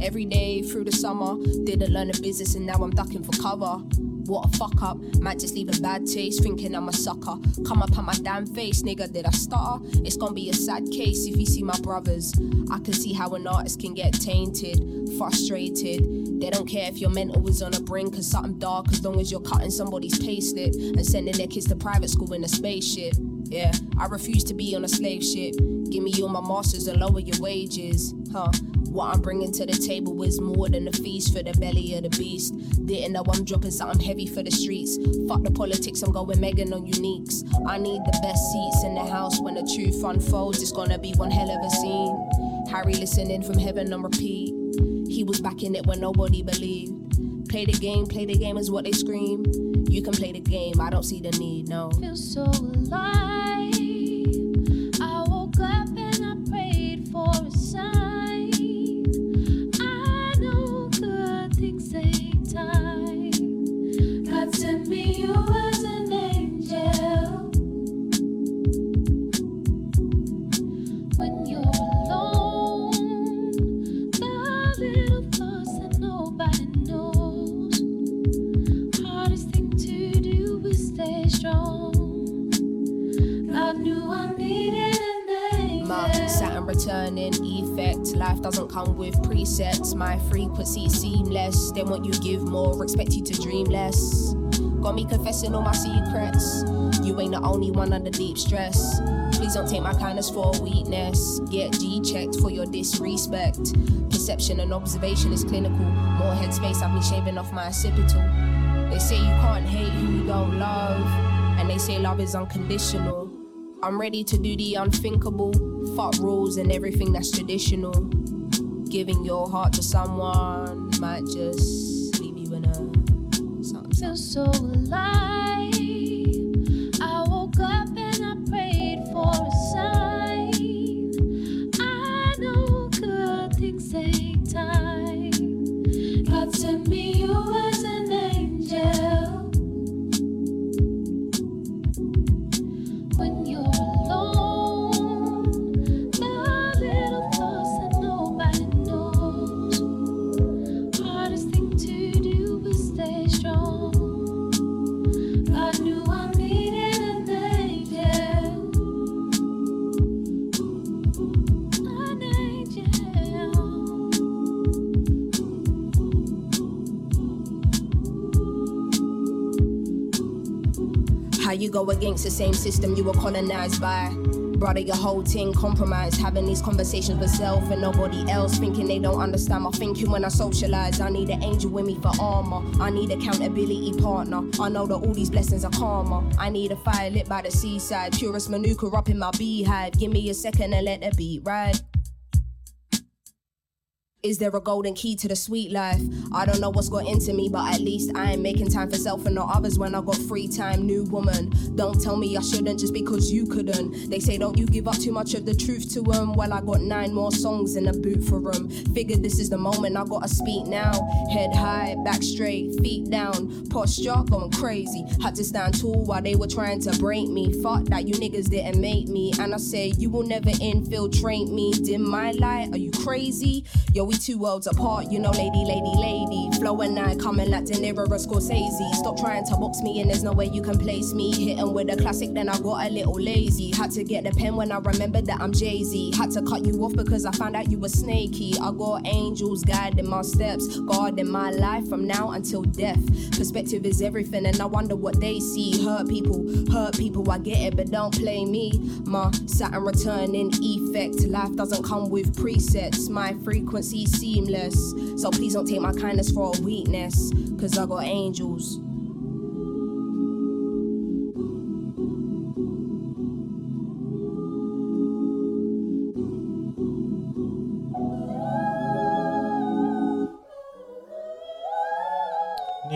Every day through the summer, didn't learn the business and now I'm ducking for cover. What a fuck up, might just leave a bad taste, thinking I'm a sucker. Come up on my damn face, nigga, did I stutter? It's gonna be a sad case if you see my brothers. I can see how an artist can get tainted, frustrated. They don't care if your mental is on a brink of something dark as long as you're cutting somebody's payslip and sending their kids to private school in a spaceship. Yeah, I refuse to be on a slave ship. Give me all my masters and lower your wages. Huh? What I'm bringing to the table is more than a feast for the belly of the beast. Didn't know I'm dropping something heavy for the streets. Fuck the politics, I'm going Megan on uniques. I need the best seats in the house when the truth unfolds. It's gonna be one hell of a scene. Harry listening from heaven on repeat. He was back in it when nobody believed. Play the game, play the game is what they scream. You can play the game, I don't see the need, no. Feel so alive. Life doesn't come with presets. My frequency seamless. They want you give more, expect you to dream less. Got me confessing all my secrets. You ain't the only one under deep stress. Please don't take my kindness for weakness. Get G checked for your disrespect. Perception and observation is clinical. More headspace, I've been shaving off my occipital. They say you can't hate who you don't love, and they say love is unconditional. I'm ready to do the unthinkable. Fuck rules and everything that's traditional. Giving your heart to someone might just leave you in a something. feel so alive. You go against the same system you were colonized by? Brother, your whole thing compromised. Having these conversations with self and nobody else, thinking they don't understand my thinking when I socialize. I need an angel with me for armor. I need accountability partner. I know that all these blessings are karma. I need a fire lit by the seaside. Purest manuka up in my beehive. Give me a second and let the beat ride. Is there a golden key to the sweet life? I don't know what's got into me, but at least I ain't making time for self and not others when I got free time. New woman, don't tell me I shouldn't just because you couldn't. They say, don't you give up too much of the truth to them. Well, I got nine more songs in the boot for them. Figured this is the moment I gotta speak now. Head high, back straight, feet down, posture going crazy. Had to stand tall while they were trying to break me. Fuck that, you niggas didn't make me. And I say, you will never infiltrate me. Dim my light, are you crazy? Yo, we two worlds apart, you know, lady, lady, lady. Flow and I coming like De Niro or Scorsese. Stop trying to box me in, there's no way you can place me. Hitting with a classic, then I got a little lazy. Had to get the pen when I remembered that I'm Jay Z. Had to cut you off because I found out you were snaky. I got angels guiding my steps, guarding my life from now until death. Perspective is everything, and I wonder what they see. Hurt people, hurt people, I get it, but don't play me. My Saturn returning effect. Life doesn't come with presets, my frequency seamless. So please don't take my kindness for a weakness, cause I got angels.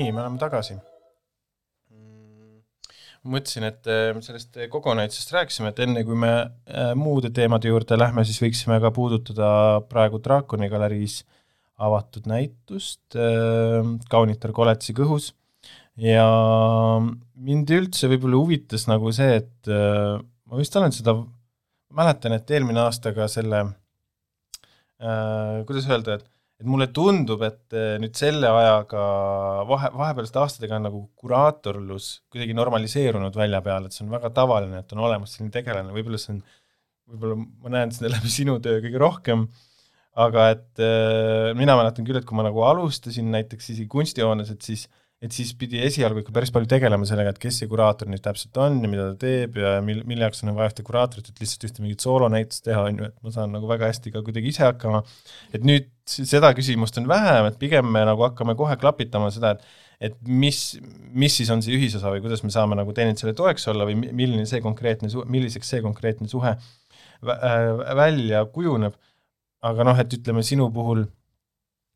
nii, me oleme tagasi. mõtlesin, et äh, sellest kogunäitusest rääkisime, et enne kui me äh, muude teemade juurde lähme, siis võiksime ka puudutada praegu Draakoni galeriis avatud näitust äh, Kaunitar koletisi kõhus. Ja mind üldse võib-olla huvitas nagu see, et äh, ma vist olen seda, mäletan, et eelmine aasta ka selle äh, kuidas öelda, et et mulle tundub, et eh, nüüd selle ajaga vahe, vahepealsete aastatega on nagu kuraatorlus kuidagi normaliseerunud välja peale, et see on väga tavaline, et on olemas selline tegelane, võib-olla see on, võib-olla ma näen seda läbi sinu töö kõige rohkem, aga et äh, mina mäletan küll, et kui ma nagu alustasin näiteks isegi kunstihoones, et siis et siis pidi esialgu ikka päris palju tegelema sellega, et kes see kuraator nüüd täpselt on ja mida ta teeb ja mil, mille jaoks on vaja ühte kuraatorit, et lihtsalt ühte mingit soolonäitust teha, on ju, et ma saan nagu väga hästi ka kuidagi ise hakkama, et nüüd seda küsimust on vähem, et pigem me nagu hakkame kohe klapitama seda, et et mis, mis siis on see ühisosa või kuidas me saame nagu teineteisele toeks olla või mi- milline see konkreetne su-, milliseks see konkreetne suhe vä- äh, välja kujuneb, aga noh, et ütleme sinu puhul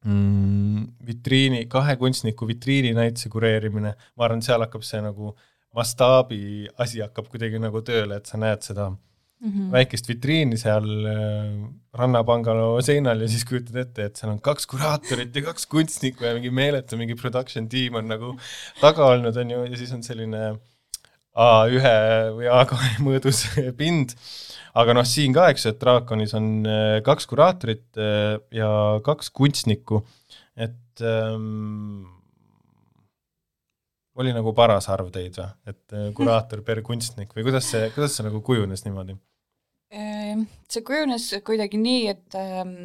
mm, vitriini, kahe kunstniku vitriininäituse kureerimine, ma arvan, seal hakkab see nagu mastaabi asi hakkab kuidagi nagu tööle, et sa näed seda mm -hmm. väikest vitriini seal äh, rannapangalo seinal ja siis kujutad ette, et seal on kaks kuraatorit ja kaks kunstnikku ja mingi meeletu mingi production tiim on nagu taga olnud, on ju, ja siis on selline A1 või A2 mõõdus pind, aga noh, siin ka, eks ju, et Draakonis on äh, kaks kuraatorit äh, ja kaks kunstnikku, et ähm, oli nagu paras arv teid või, et äh, kuraator per kunstnik või kuidas see, kuidas see nagu kujunes niimoodi? Ehm, see kujunes kuidagi nii, et ähm,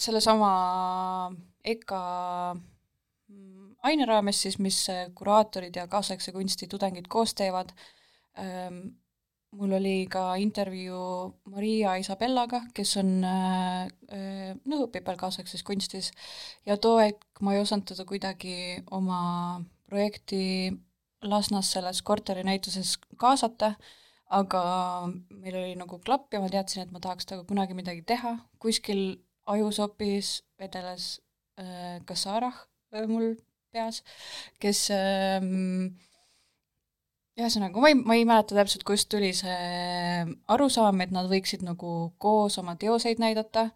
sellesama EKA aine raames siis, mis äh, kuraatorid ja kaasaegse kunsti tudengid koos teevad. Ähm,, mul oli ka intervjuu Maria Isabellaga, kes on äh, äh, no õpib veel kaasaegses kunstis. Ja too hetk ma ei osanud teda kuidagi oma projekti Lasnas selles korterinäituses kaasata, aga meil oli nagu klapp ja ma teadsin, et ma tahaks temaga kunagi midagi teha, kuskil ajusopis vedeles äh, Kassarah äh, mul peas, kes ähm, ühesõnaga, ma ei, ma ei mäleta täpselt, kust tuli see arusaam, et nad võiksid nagu koos oma teoseid näidata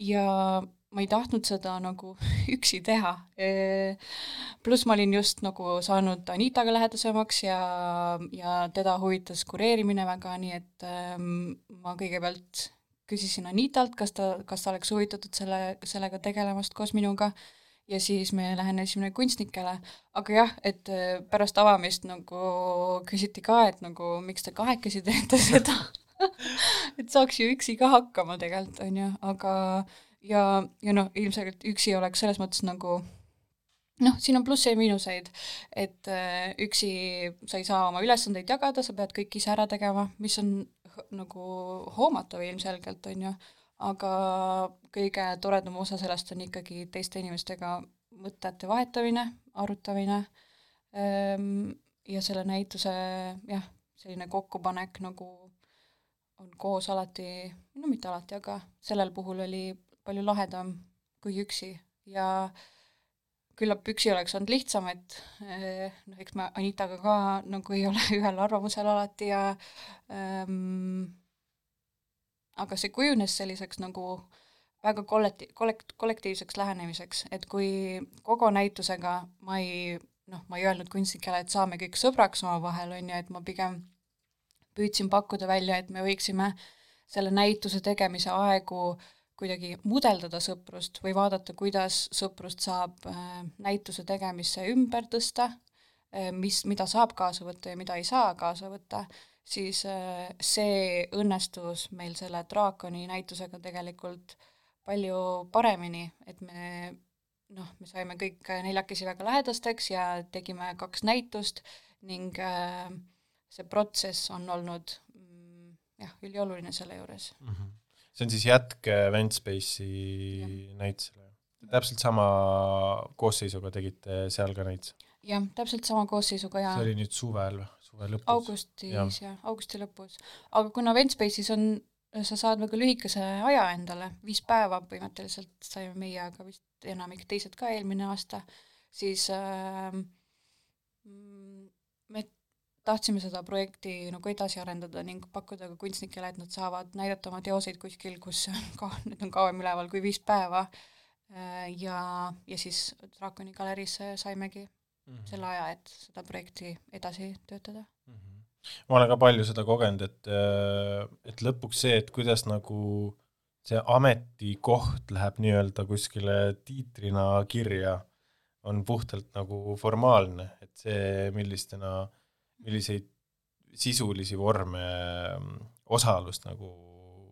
ja ma ei tahtnud seda nagu üksi teha. pluss ma olin just nagu saanud Anitaga lähedasemaks ja, ja teda huvitas kureerimine väga, nii et ma kõigepealt küsisin Anitalt, kas ta, kas ta oleks huvitatud selle, sellega tegelemast koos minuga ja siis me lähenesime kunstnikele, aga jah, et äh, pärast avamist nagu küsiti ka, et nagu miks te kahekesi teete seda. Et saaks ju üksi ka hakkama tegelikult, on ju, aga ja, ja noh, ilmselgelt üksi oleks selles mõttes nagu noh, siin on plusse ja miinuseid, et äh, üksi sa ei saa oma ülesandeid jagada, sa pead kõik ise ära tegema, mis on nagu hoomatav ilmselgelt, on ju, aga kõige toredam osa sellest on ikkagi teiste inimestega mõtete vahetamine, arutamine ähm, ja selle näituse jah, selline kokkupanek nagu on koos alati, no mitte alati, aga sellel puhul oli palju lahedam kui üksi. Ja küllap üksi oleks olnud lihtsam, et eh, noh, eks me Anitaga ka nagu ei ole ühel arvamusel alati ja ähm, aga see kujunes selliseks nagu väga kollekti-, kollekt-, kollektiivseks lähenemiseks, et kui kogu näitusega ma ei noh, ma ei öelnud kunstnikele, et saame kõik sõbraks omavahel, on ju, et ma pigem püüdsin pakkuda välja, et me võiksime selle näituse tegemise aegu kuidagi mudeldada sõprust või vaadata, kuidas sõprust saab äh, näituse tegemisse ümber tõsta, mis, mida saab kaasa võtta ja mida ei saa kaasa võtta, siis äh, see õnnestus meil selle draakoni näitusega tegelikult palju paremini, et me noh, me saime kõik neljakesi väga lähedasteks ja tegime kaks näitust ning äh, see protsess on olnud mm, jah, ülioluline selle juures mm. -hmm. see on siis jätk Ventspace'i näitusele? täpselt sama koosseisuga tegite seal ka näituse? jah, täpselt sama koosseisuga ja see oli nüüd suvel või? suve lõpus? augustis jah ja,, augusti lõpus. aga kuna Ventspace'is on, sa saad väga lühikese aja endale, viis päeva põhimõtteliselt saime meie, aga vist enamik teised ka eelmine aasta, siis äh, me tahtsime seda projekti nagu edasi arendada ning pakkuda ka kunstnikele, et nad saavad näidata oma teoseid kuskil, kus ka, need on kauem üleval kui viis päeva äh, ja, ja siis Draakoni galeriisse saimegi mm -hmm. selle aja, et seda projekti edasi töötada mm. -hmm. Ma olen ka palju seda kogenud, et, äh, et lõpuks see, et kuidas nagu see ametikoht läheb nii-öelda kuskile tiitrina kirja, on puhtalt nagu formaalne, et see, millistena, milliseid sisulisi vorme mm, osalus nagu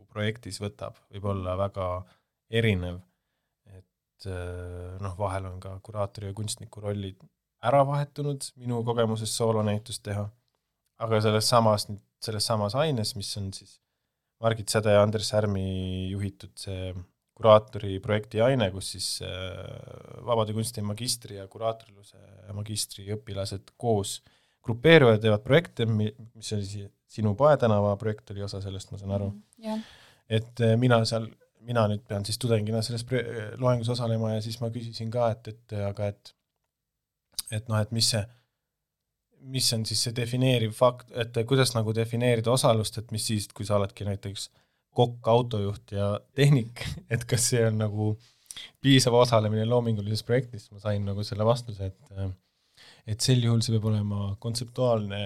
projektis võtab, võib olla väga erinev. et äh, noh, vahel on ka kuraatori ja kunstniku rollid ära vahetunud minu kogemuses soolonäitust teha, aga selles samas, selles samas aines, mis on siis Margit Säde ja Andres Härmi juhitud see kuraatori projekti aine, kus siis äh, vabade kunsti magistri ja kuraatorluse magistri õpilased koos grupeeruvad, teevad projekte, mis oli siis Sinu Pae tänava projekt oli osa sellest, ma saan aru mm,. et äh, mina seal, mina nüüd pean siis tudengina selles loengus osalema ja siis ma küsisin ka, et, et aga et et noh, et mis see mis on siis see defineeriv fakt, et kuidas nagu defineerida osalust, et mis siis, kui sa oledki näiteks kokk, autojuht ja tehnik, et kas see on nagu piisav osalemine loomingulises projektis, ma sain nagu selle vastuse, et et sel juhul see peab olema kontseptuaalne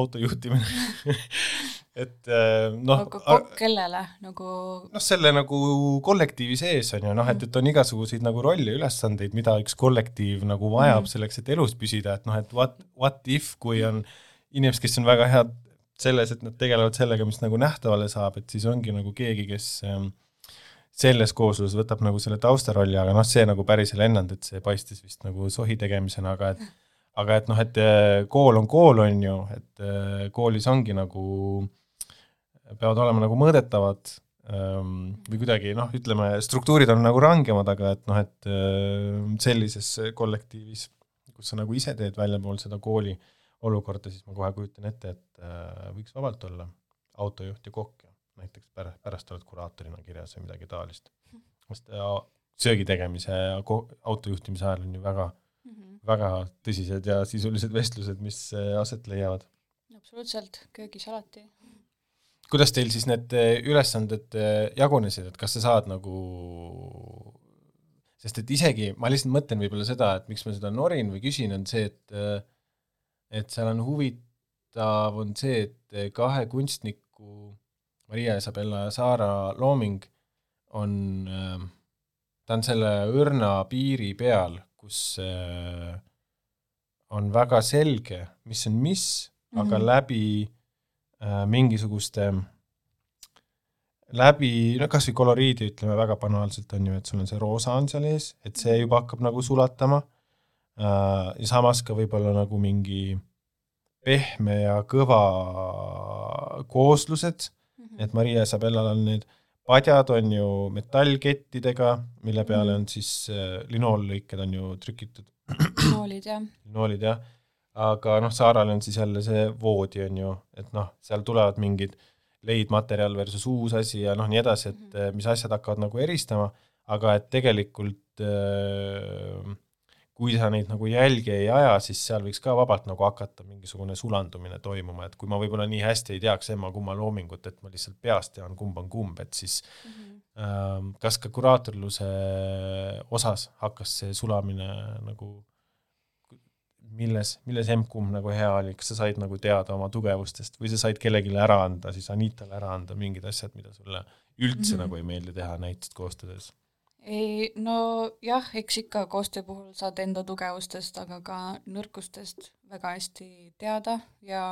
autojuhtimine et äh, noh aga kokk kellele nagu noh, selle nagu kollektiivi sees on ju noh, et, et on igasuguseid nagu rolle, ülesandeid, mida üks kollektiiv nagu vajab mm. selleks, et elus püsida, et noh, et what, what if, kui on inimesed, kes on väga head selles, et nad tegelevad sellega, mis nagu nähtavale saab, et siis ongi nagu keegi, kes ähm, selles koosluses võtab nagu selle taustarolli, aga noh, see nagu päris ei lennanud, et see paistis vist nagu sohi tegemisena, aga et aga et noh, et äh, kool on kool, on ju, et äh, koolis ongi nagu äh, peavad olema nagu mõõdetavad ähm, või kuidagi noh, ütleme, struktuurid on nagu rangemad, aga et noh, et äh, sellises kollektiivis, kus sa nagu ise teed väljapool seda kooli olukorda, siis ma kohe kujutan ette, et äh, võiks vabalt olla autojuht ja kokk ja näiteks pärast, pärast oled kuraatorina kirjas või midagi taolist. sest söögi tegemise ja autojuhtimise ajal on ju väga mm, -hmm. väga tõsised ja sisulised vestlused, mis aset leiavad. absoluutselt, köögis alati kuidas teil siis need eh, ülesanded eh, jagunesid, et kas sa saad nagu, sest et isegi, ma lihtsalt mõtlen võib-olla seda, et miks ma seda norin või küsin, on see, et eh, et seal on huvitav, on see, et kahe kunstniku, Maria Isabella ja Saara looming on, ta on selle õrna piiri peal, kus on väga selge, mis on mis mm, -hmm. aga mhm. läbi mingisuguste läbi, no kas või koloriidi, ütleme väga banaalselt, on ju, et sul on see roosa on seal ees, et see juba hakkab nagu sulatama äh, ja samas ka võib-olla nagu mingi pehme ja kõva kooslused mm, -hmm. et Maria Isabellal on need padjad on ju metallkettidega, mille peale mhm. on siis äh, linoollõiked on ju trükitud. linoolid, jah. linoolid, jah aga noh, Saarel on siis jälle see voodi, on ju, et noh, seal tulevad mingid leidmaterjal versus uus asi ja noh, nii edasi, et -hmm. mis asjad hakkavad nagu eristama, aga et tegelikult äh, kui sa neid nagu jälgi ei aja, siis seal võiks ka vabalt nagu hakata mingisugune sulandumine toimuma, et kui ma võib-olla nii hästi ei teaks emma-kumma loomingut, et ma lihtsalt peast tean, kumb on kumb, et siis mm -hmm. kas ka kuraatorluse osas hakkas see sulamine nagu milles, milles emb-kumb nagu hea oli, kas sa said nagu teada oma tugevustest või sa said kellelegi ära anda, siis Anitale ära anda mingid asjad, mida sulle üldse mm. -hmm. nagu ei meeldi teha näiteks koostöös? ei no jah, eks ikka koostöö puhul saad enda tugevustest, aga ka nõrkustest väga hästi teada ja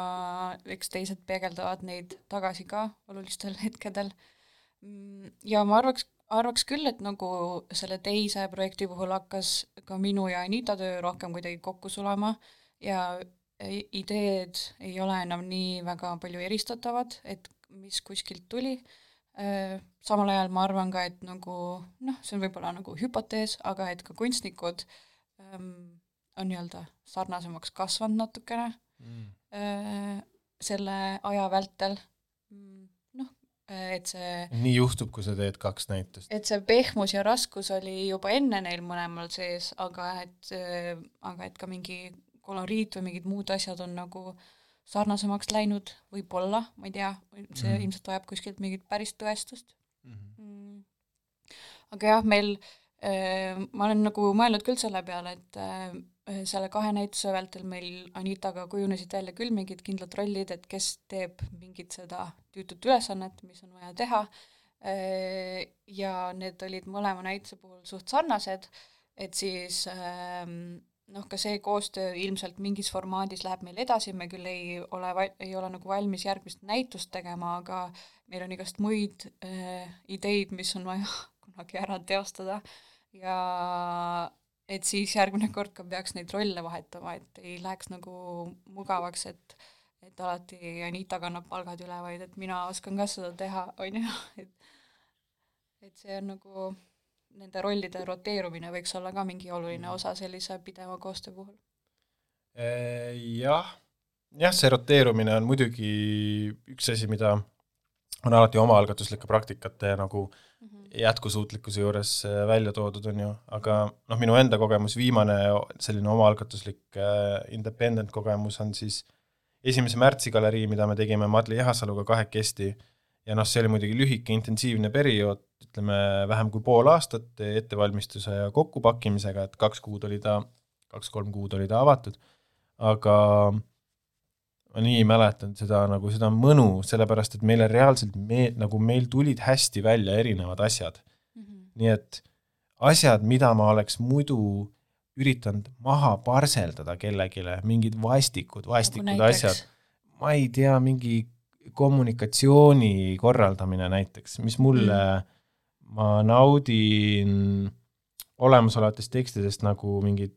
eks teised peegeldavad neid tagasi ka olulistel hetkedel. ja ma arvaks, arvaks küll, et nagu selle teise projekti puhul hakkas ka minu ja Anita töö rohkem kuidagi kokku sulama ja ideed ei ole enam nii väga palju eristatavad, et mis kuskilt tuli Äh, samal ajal ma arvan ka, et nagu noh, see on võib-olla nagu hüpotees, aga et ka kunstnikud ähm, on nii-öelda sarnasemaks kasvanud natukene äh, selle aja vältel. noh, et see, nii juhtub, kui sa teed kaks näitust. et see pehmus ja raskus oli juba enne neil mõlemal sees, aga et, aga et ka mingi koloriit või mingid muud asjad on nagu sarnasemaks läinud, võib-olla, ma ei tea, see Mhm. mm. ilmselt vajab kuskilt mingit päris tõestust mm.. aga jah, meil äh,, ma olen nagu mõelnud küll selle peale, et äh, selle kahe näituse vältel meil Anitaga kujunesid välja küll mingid kindlad rollid, et kes teeb mingit seda tüütut ülesannet, mis on vaja teha äh,. ja need olid mõlema näituse puhul suht sarnased, et siis äh, noh, ka see koostöö ilmselt mingis formaadis läheb meil edasi, me küll ei ole, ei ole nagu valmis järgmist näitust tegema, aga meil on igast muid äh, ideid, mis on vaja kunagi ära teostada ja et siis järgmine kord ka peaks neid rolle vahetama, et ei läheks nagu mugavaks, et et alati Anita kannab palgad üle, vaid et mina oskan ka seda teha, on ju, et et see on nagu nende rollide roteerumine võiks olla ka mingi oluline osa sellise pideva koostöö puhul. jah, jah, see roteerumine on muidugi üks asi, mida on alati omaalgatuslike praktikate nagu jätkusuutlikkuse juures äh, välja toodud, on ju, aga noh, minu enda kogemus, viimane selline omaalgatuslik äh, independent kogemus on siis esimese märtsi galerii, mida me tegime Madli Ehasaluga kahekesti. Ja noh, see oli muidugi lühike intensiivne periood, ütleme vähem kui pool aastat ettevalmistuse ja kokkupakkimisega, et kaks kuud oli ta, kaks-kolm kuud oli ta avatud, aga ma nii mäletan seda nagu seda mõnu, sellepärast et meile reaalselt me nagu meil tulid hästi välja erinevad asjad. nii et asjad, mida ma oleks muidu üritanud maha parseldada kellelegi, mingid vastikud, vastikud Nagu asjad, ma ei tea, mingi kommunikatsiooni korraldamine näiteks, mis mulle mm., ma naudin olemasolevatest tekstidest nagu mingid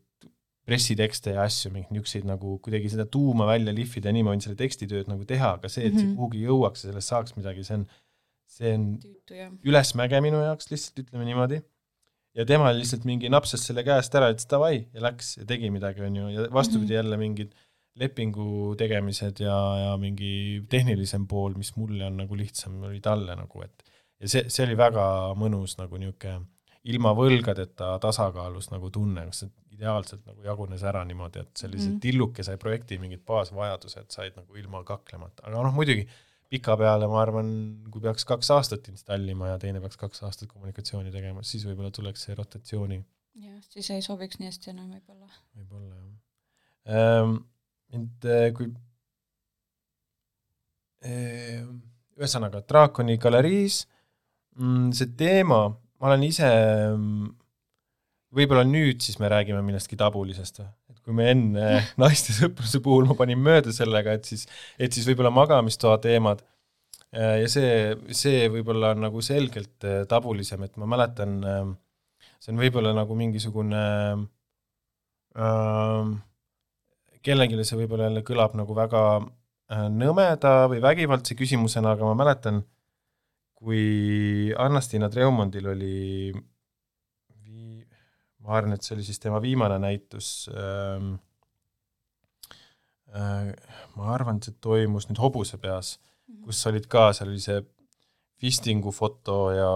pressitekste ja asju, mingeid niisuguseid nagu kuidagi seda tuuma välja lihvida ja nii ma võin selle tekstitööd nagu teha, aga see, et see Mhm. kuhugi jõuaks ja sellest saaks midagi, see on, see on tüütu ülesmäge minu jaoks lihtsalt, ütleme niimoodi. ja tema lihtsalt mingi napsas selle käest ära, ütles davai ja läks ja tegi midagi, on ju, ja vastupidi jälle mingid lepingu tegemised ja, ja mingi tehnilisem pool, mis mulle on nagu lihtsam, oli talle nagu, et ja see, see oli väga mõnus nagu niisugune ilma võlgadeta tasakaalus nagu tunne, kus see ideaalselt nagu jagunes ära niimoodi, et sellise mm tillukese projekti mingid baasvajadused said nagu ilma kaklemata, aga noh, muidugi pikapeale ma arvan, kui peaks kaks aastat installima ja teine peaks kaks aastat kommunikatsiooni tegema, siis võib-olla tuleks see rotatsiooni jah, siis ei sobiks nii hästi enam võib-olla. võib-olla jah ähm,. ent äh, kui äh, ühesõnaga, Draakoni galeriis mm, see teema, ma olen ise mm, võib-olla nüüd siis me räägime millestki tabulisest või, et kui me enne naiste sõpruse puhul ma panin mööda sellega, et siis, et siis võib-olla magamistoa teemad äh, ja see, see võib-olla on nagu selgelt äh, tabulisem, et ma mäletan äh, see on võib-olla nagu mingisugune äh, kellelegi see võib-olla jälle kõlab nagu väga nõmeda või vägivaldse küsimusena, aga ma mäletan, kui Anna-Stiina Treumondil oli ma arvan, et see oli siis tema viimane näitus ähm,, äh, ma arvan, et see toimus nüüd Hobuse peas, kus olid ka, seal oli see fistingu foto ja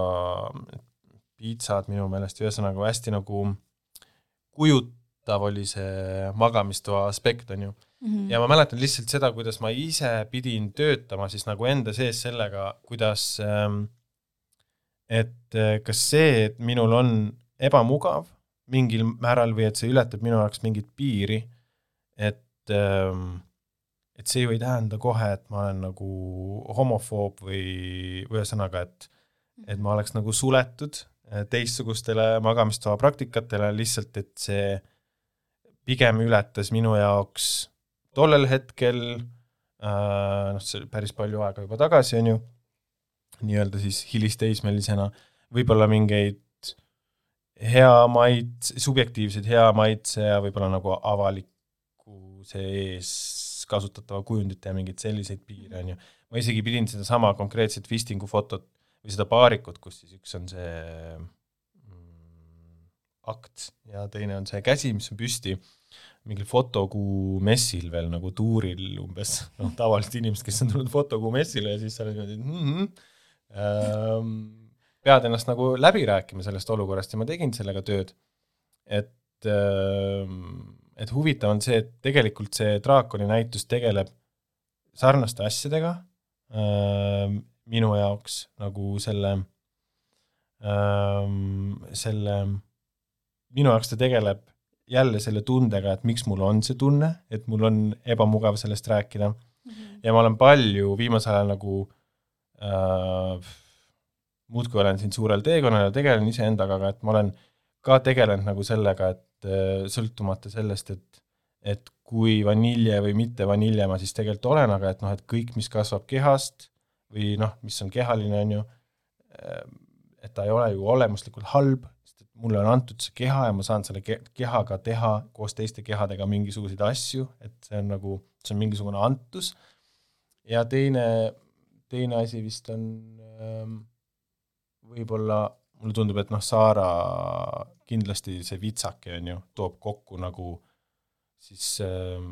piitsad minu meelest, ühesõnaga hästi nagu kujutav oli see magamistoa aspekt, on ju. Mhm. ja ma mäletan lihtsalt seda, kuidas ma ise pidin töötama siis nagu enda sees sellega, kuidas ähm, et äh, kas see, et minul on ebamugav mingil määral või et see ületab minu jaoks mingit piiri et ähm, et see ju ei tähenda kohe, et ma olen nagu homofoob või, ühesõnaga, et et ma oleks nagu suletud äh, teistsugustele magamistoa praktikatele, lihtsalt et see pigem ületas minu jaoks tollel hetkel äh, noh, see oli päris palju aega juba tagasi, on ju, nii-öelda siis hilisteismelisena, võib-olla mingeid hea maits-, subjektiivseid hea maitse ja võib-olla nagu avalikkuse ees kasutatava kujundite ja mingeid selliseid piire, on ju. ma isegi pidin sedasama konkreetset fistingu fotot või seda paarikut, kus siis üks on see mm, akt ja teine on see käsi, mis on püsti, mingil fotokuu messil veel nagu tuuril umbes, noh tavalised inimesed, kes on tulnud fotokuu messile ja siis sa oled niimoodi mm -hmm, ähm, pead ennast nagu läbi rääkima sellest olukorrast ja ma tegin sellega tööd. et ähm, et huvitav on see, et tegelikult see draakoni näitus tegeleb sarnaste asjadega äh, minu jaoks nagu selle äh,, selle, minu jaoks ta tegeleb jälle selle tundega, et miks mul on see tunne, et mul on ebamugav sellest rääkida mm. -hmm. ja ma olen palju viimasel ajal nagu äh, muudkui olen siin suurel teekonnal ja tegelen iseendaga, aga et ma olen ka tegelenud nagu sellega, et äh, sõltumata sellest, et et kui vanilje või mitte vanilje ma siis tegelikult olen, aga et noh, et kõik, mis kasvab kehast või noh, mis on kehaline, on ju, äh, et ta ei ole ju olemuslikult halb, sest et mulle on antud see keha ja ma saan selle ke-, kehaga teha koos teiste kehadega mingisuguseid asju, et see on nagu, see on mingisugune antus, ja teine, teine asi vist on ähm, võib-olla mulle tundub, et noh, Saara kindlasti see vitsake on ju, toob kokku nagu siis äh,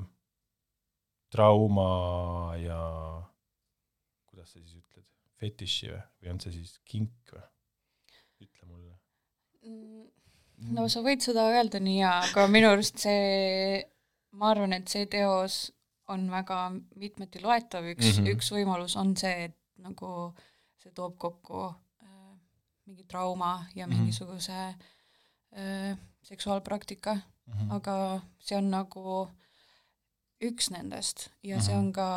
trauma ja kuidas sa siis ütled, fetiši või, või on see siis kink või? ütle mulle. no sa võid seda öelda nii jaa, aga minu arust see, ma arvan, et see teos on väga mitmeti loetav, üks mm, -hmm. üks võimalus on see, et nagu see toob kokku mingi trauma ja Mhm. mingisuguse äh, seksuaalpraktika mm, Mhm. -hmm. aga see on nagu üks nendest ja Mhm. see on ka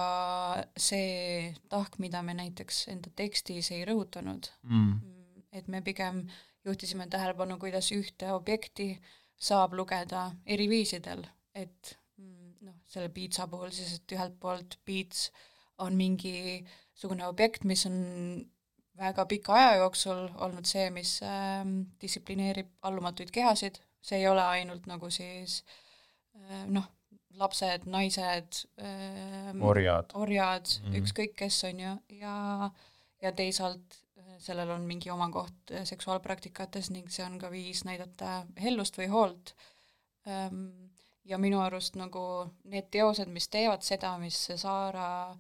see tahk, mida me näiteks enda tekstis ei rõhutanud mm. Mm, et me pigem juhtisime tähelepanu, kuidas ühte objekti saab lugeda eri viisidel, et mm, noh, selle piitsa puhul siis, et ühelt poolt piits on mingisugune objekt, mis on väga pika aja jooksul olnud see, mis äh, distsiplineerib allumatuid kehasid, see ei ole ainult nagu siis äh, noh, lapsed, naised äh,, orjad. orjad mm. -hmm. ükskõik kes, on ju, ja ja teisalt äh, sellel on mingi oma koht äh, seksuaalpraktikates ning see on ka viis näidata hellust või hoolt. Ja minu arust nagu need teosed, mis teevad seda, mis Saara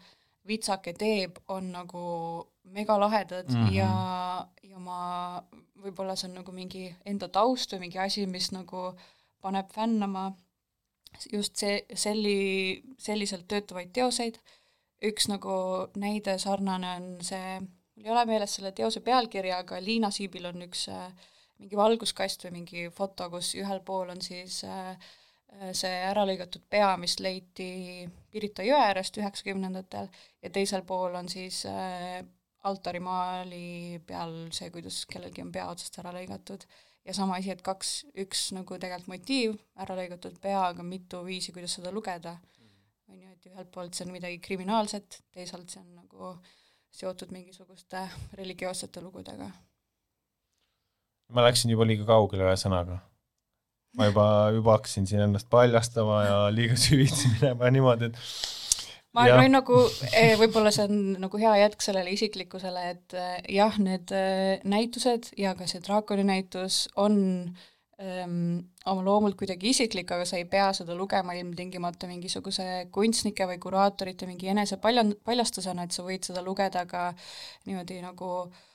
vitsake teeb, on nagu megalahedad mm. -hmm. ja, ja ma, võib-olla see on nagu mingi enda taust või mingi asi, mis nagu paneb fännama just see, selli, selliselt töötavaid teoseid, üks nagu näide sarnane on see, mul ei ole meeles selle teose pealkirja, aga Liina Siibil on üks äh, mingi valguskast või mingi foto, kus ühel pool on siis äh, see ära lõigatud pea, mis leiti Pirita jõe äärest üheksakümnendatel ja teisel pool on siis äh, altarimaali peal see, kuidas kellelgi on pea otsast ära lõigatud ja sama asi, et kaks, üks nagu tegelikult motiiv, ära lõigatud pea, aga mitu viisi, kuidas seda lugeda. on ju, et ühelt poolt see on midagi kriminaalset, teisalt see on nagu seotud mingisuguste religioossete lugudega. ma läksin juba liiga kaugele ühesõnaga. Ma juba, juba hakkasin siin ennast paljastama ja liiga süvitsi minema ja niimoodi, et ma Jah. võin nagu, võib-olla see on nagu hea jätk sellele isiklikkusele, et eh, jah, need eh, näitused ja ka see draakoni näitus on ähm, oma loomult kuidagi isiklik, aga sa ei pea seda lugema ilmtingimata mingisuguse kunstnike või kuraatorite mingi enese paljan-, paljastusena, et sa võid seda lugeda ka niimoodi nagu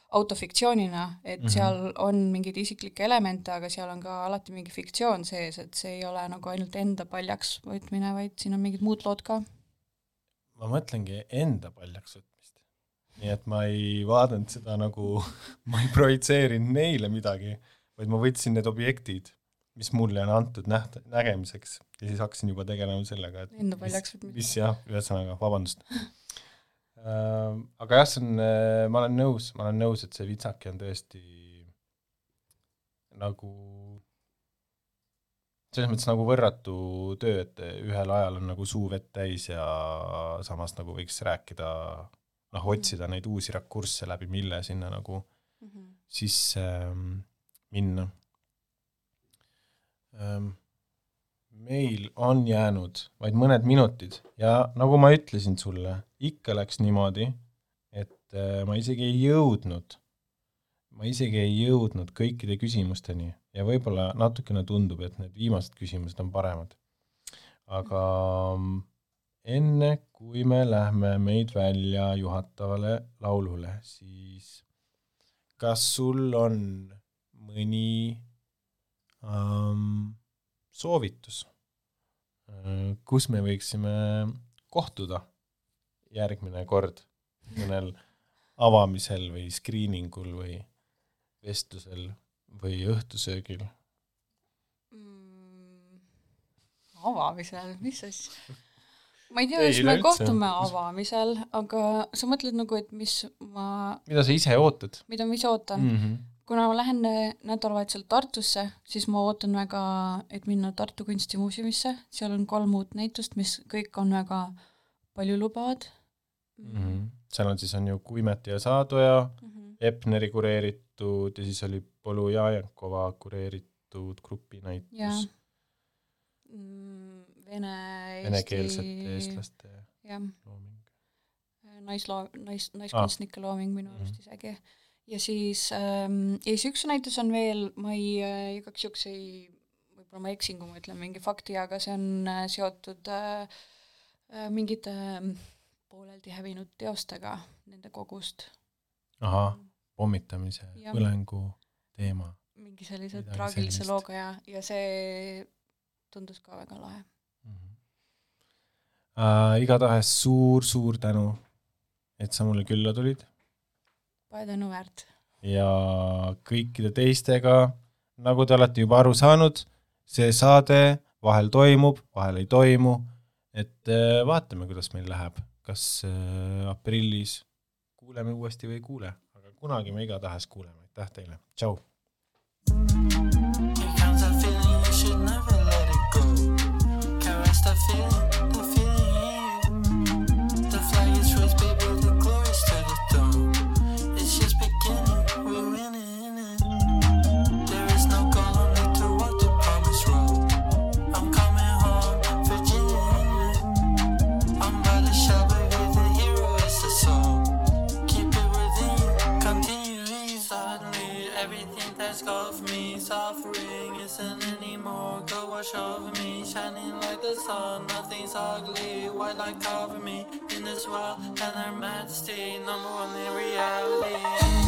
autofiktsioonina, et mm. -hmm. seal on mingeid isiklikke elemente, aga seal on ka alati mingi fiktsioon sees, et see ei ole nagu ainult enda paljaks võtmine, vaid siin on mingid muud lood ka ma mõtlengi enda paljaks võtmist. nii et ma ei vaadanud seda nagu, ma ei projitseerinud neile midagi, vaid ma võtsin need objektid, mis mulle on antud näht-, nägemiseks ja siis hakkasin juba tegelema sellega, et Enda paljaks võtmist. mis jah, ühesõnaga, vabandust. aga jah, see on, ma olen nõus, ma olen nõus, et see vitsake on tõesti nagu selles mõttes nagu võrratu töö, et ühel ajal on nagu suu vett täis ja samas nagu võiks rääkida, noh, otsida neid uusi rakursse läbi, mille sinna nagu Mhm. sisse ähm, minna ähm,. Meil on jäänud vaid mõned minutid ja nagu ma ütlesin sulle, ikka läks niimoodi, et äh, ma isegi ei jõudnud, ma isegi ei jõudnud kõikide küsimusteni ja võib-olla natukene tundub, et need viimased küsimused on paremad. aga mm, enne, kui me lähme meid välja juhatavale laulule, siis kas sul on mõni ähm, soovitus, kus me võiksime kohtuda järgmine kord mõnel avamisel või screeningul või vestlusel või õhtusöögil? mm, avamisel, mis asja? ma ei tea, kas me kohtume avamisel, aga sa mõtled nagu, et mis ma, mida sa ise ootad mida ma ise ootan mm.? -hmm. Kuna ma lähen äh, nädalavahetusel Tartusse, siis ma ootan väga, et minna Tartu Kunstimuuseumisse, seal on kolm uut näitust, mis kõik on väga paljulubavad Mm -hmm. seal on siis on ju Kuimeti ja Saadoja, mm. -hmm. Epneri kureeritud ja siis oli Polu Jajankova kureeritud grupinäitus. Mm, Vene, venekeelsete eestlaste jah, looming. naisloo-, nais, naiskunstnike looming minu arust isegi. Ja siis ähm,, ja siis üks näitus on veel, ma ei äh,, igaks juhuks ei, võib-olla ma eksin, kui ma ütlen mingi fakti, aga see on äh, seotud äh, äh, mingite äh, pooleldi hävinud teostega nende kogust. ahah, pommitamise, põlengu teema. mingi sellise traagilise looga ja, ja see tundus ka väga lahe. äh,. igatahes suur-suur tänu, et sa mulle külla tulid väärt. ja kõikide teistega, nagu te olete juba aru saanud, see saade vahel toimub, vahel ei toimu, et äh, vaatame, kuidas meil läheb, kas äh, aprillis kuuleme uuesti või ei kuule, aga kunagi me igatahes kuuleme, aitäh teile, tšau. Here comes that feeling, you should never let it go. Caress that feeling shining like the sun. Nothing's ugly, white light cover me in this world and our majesty, number one in reality.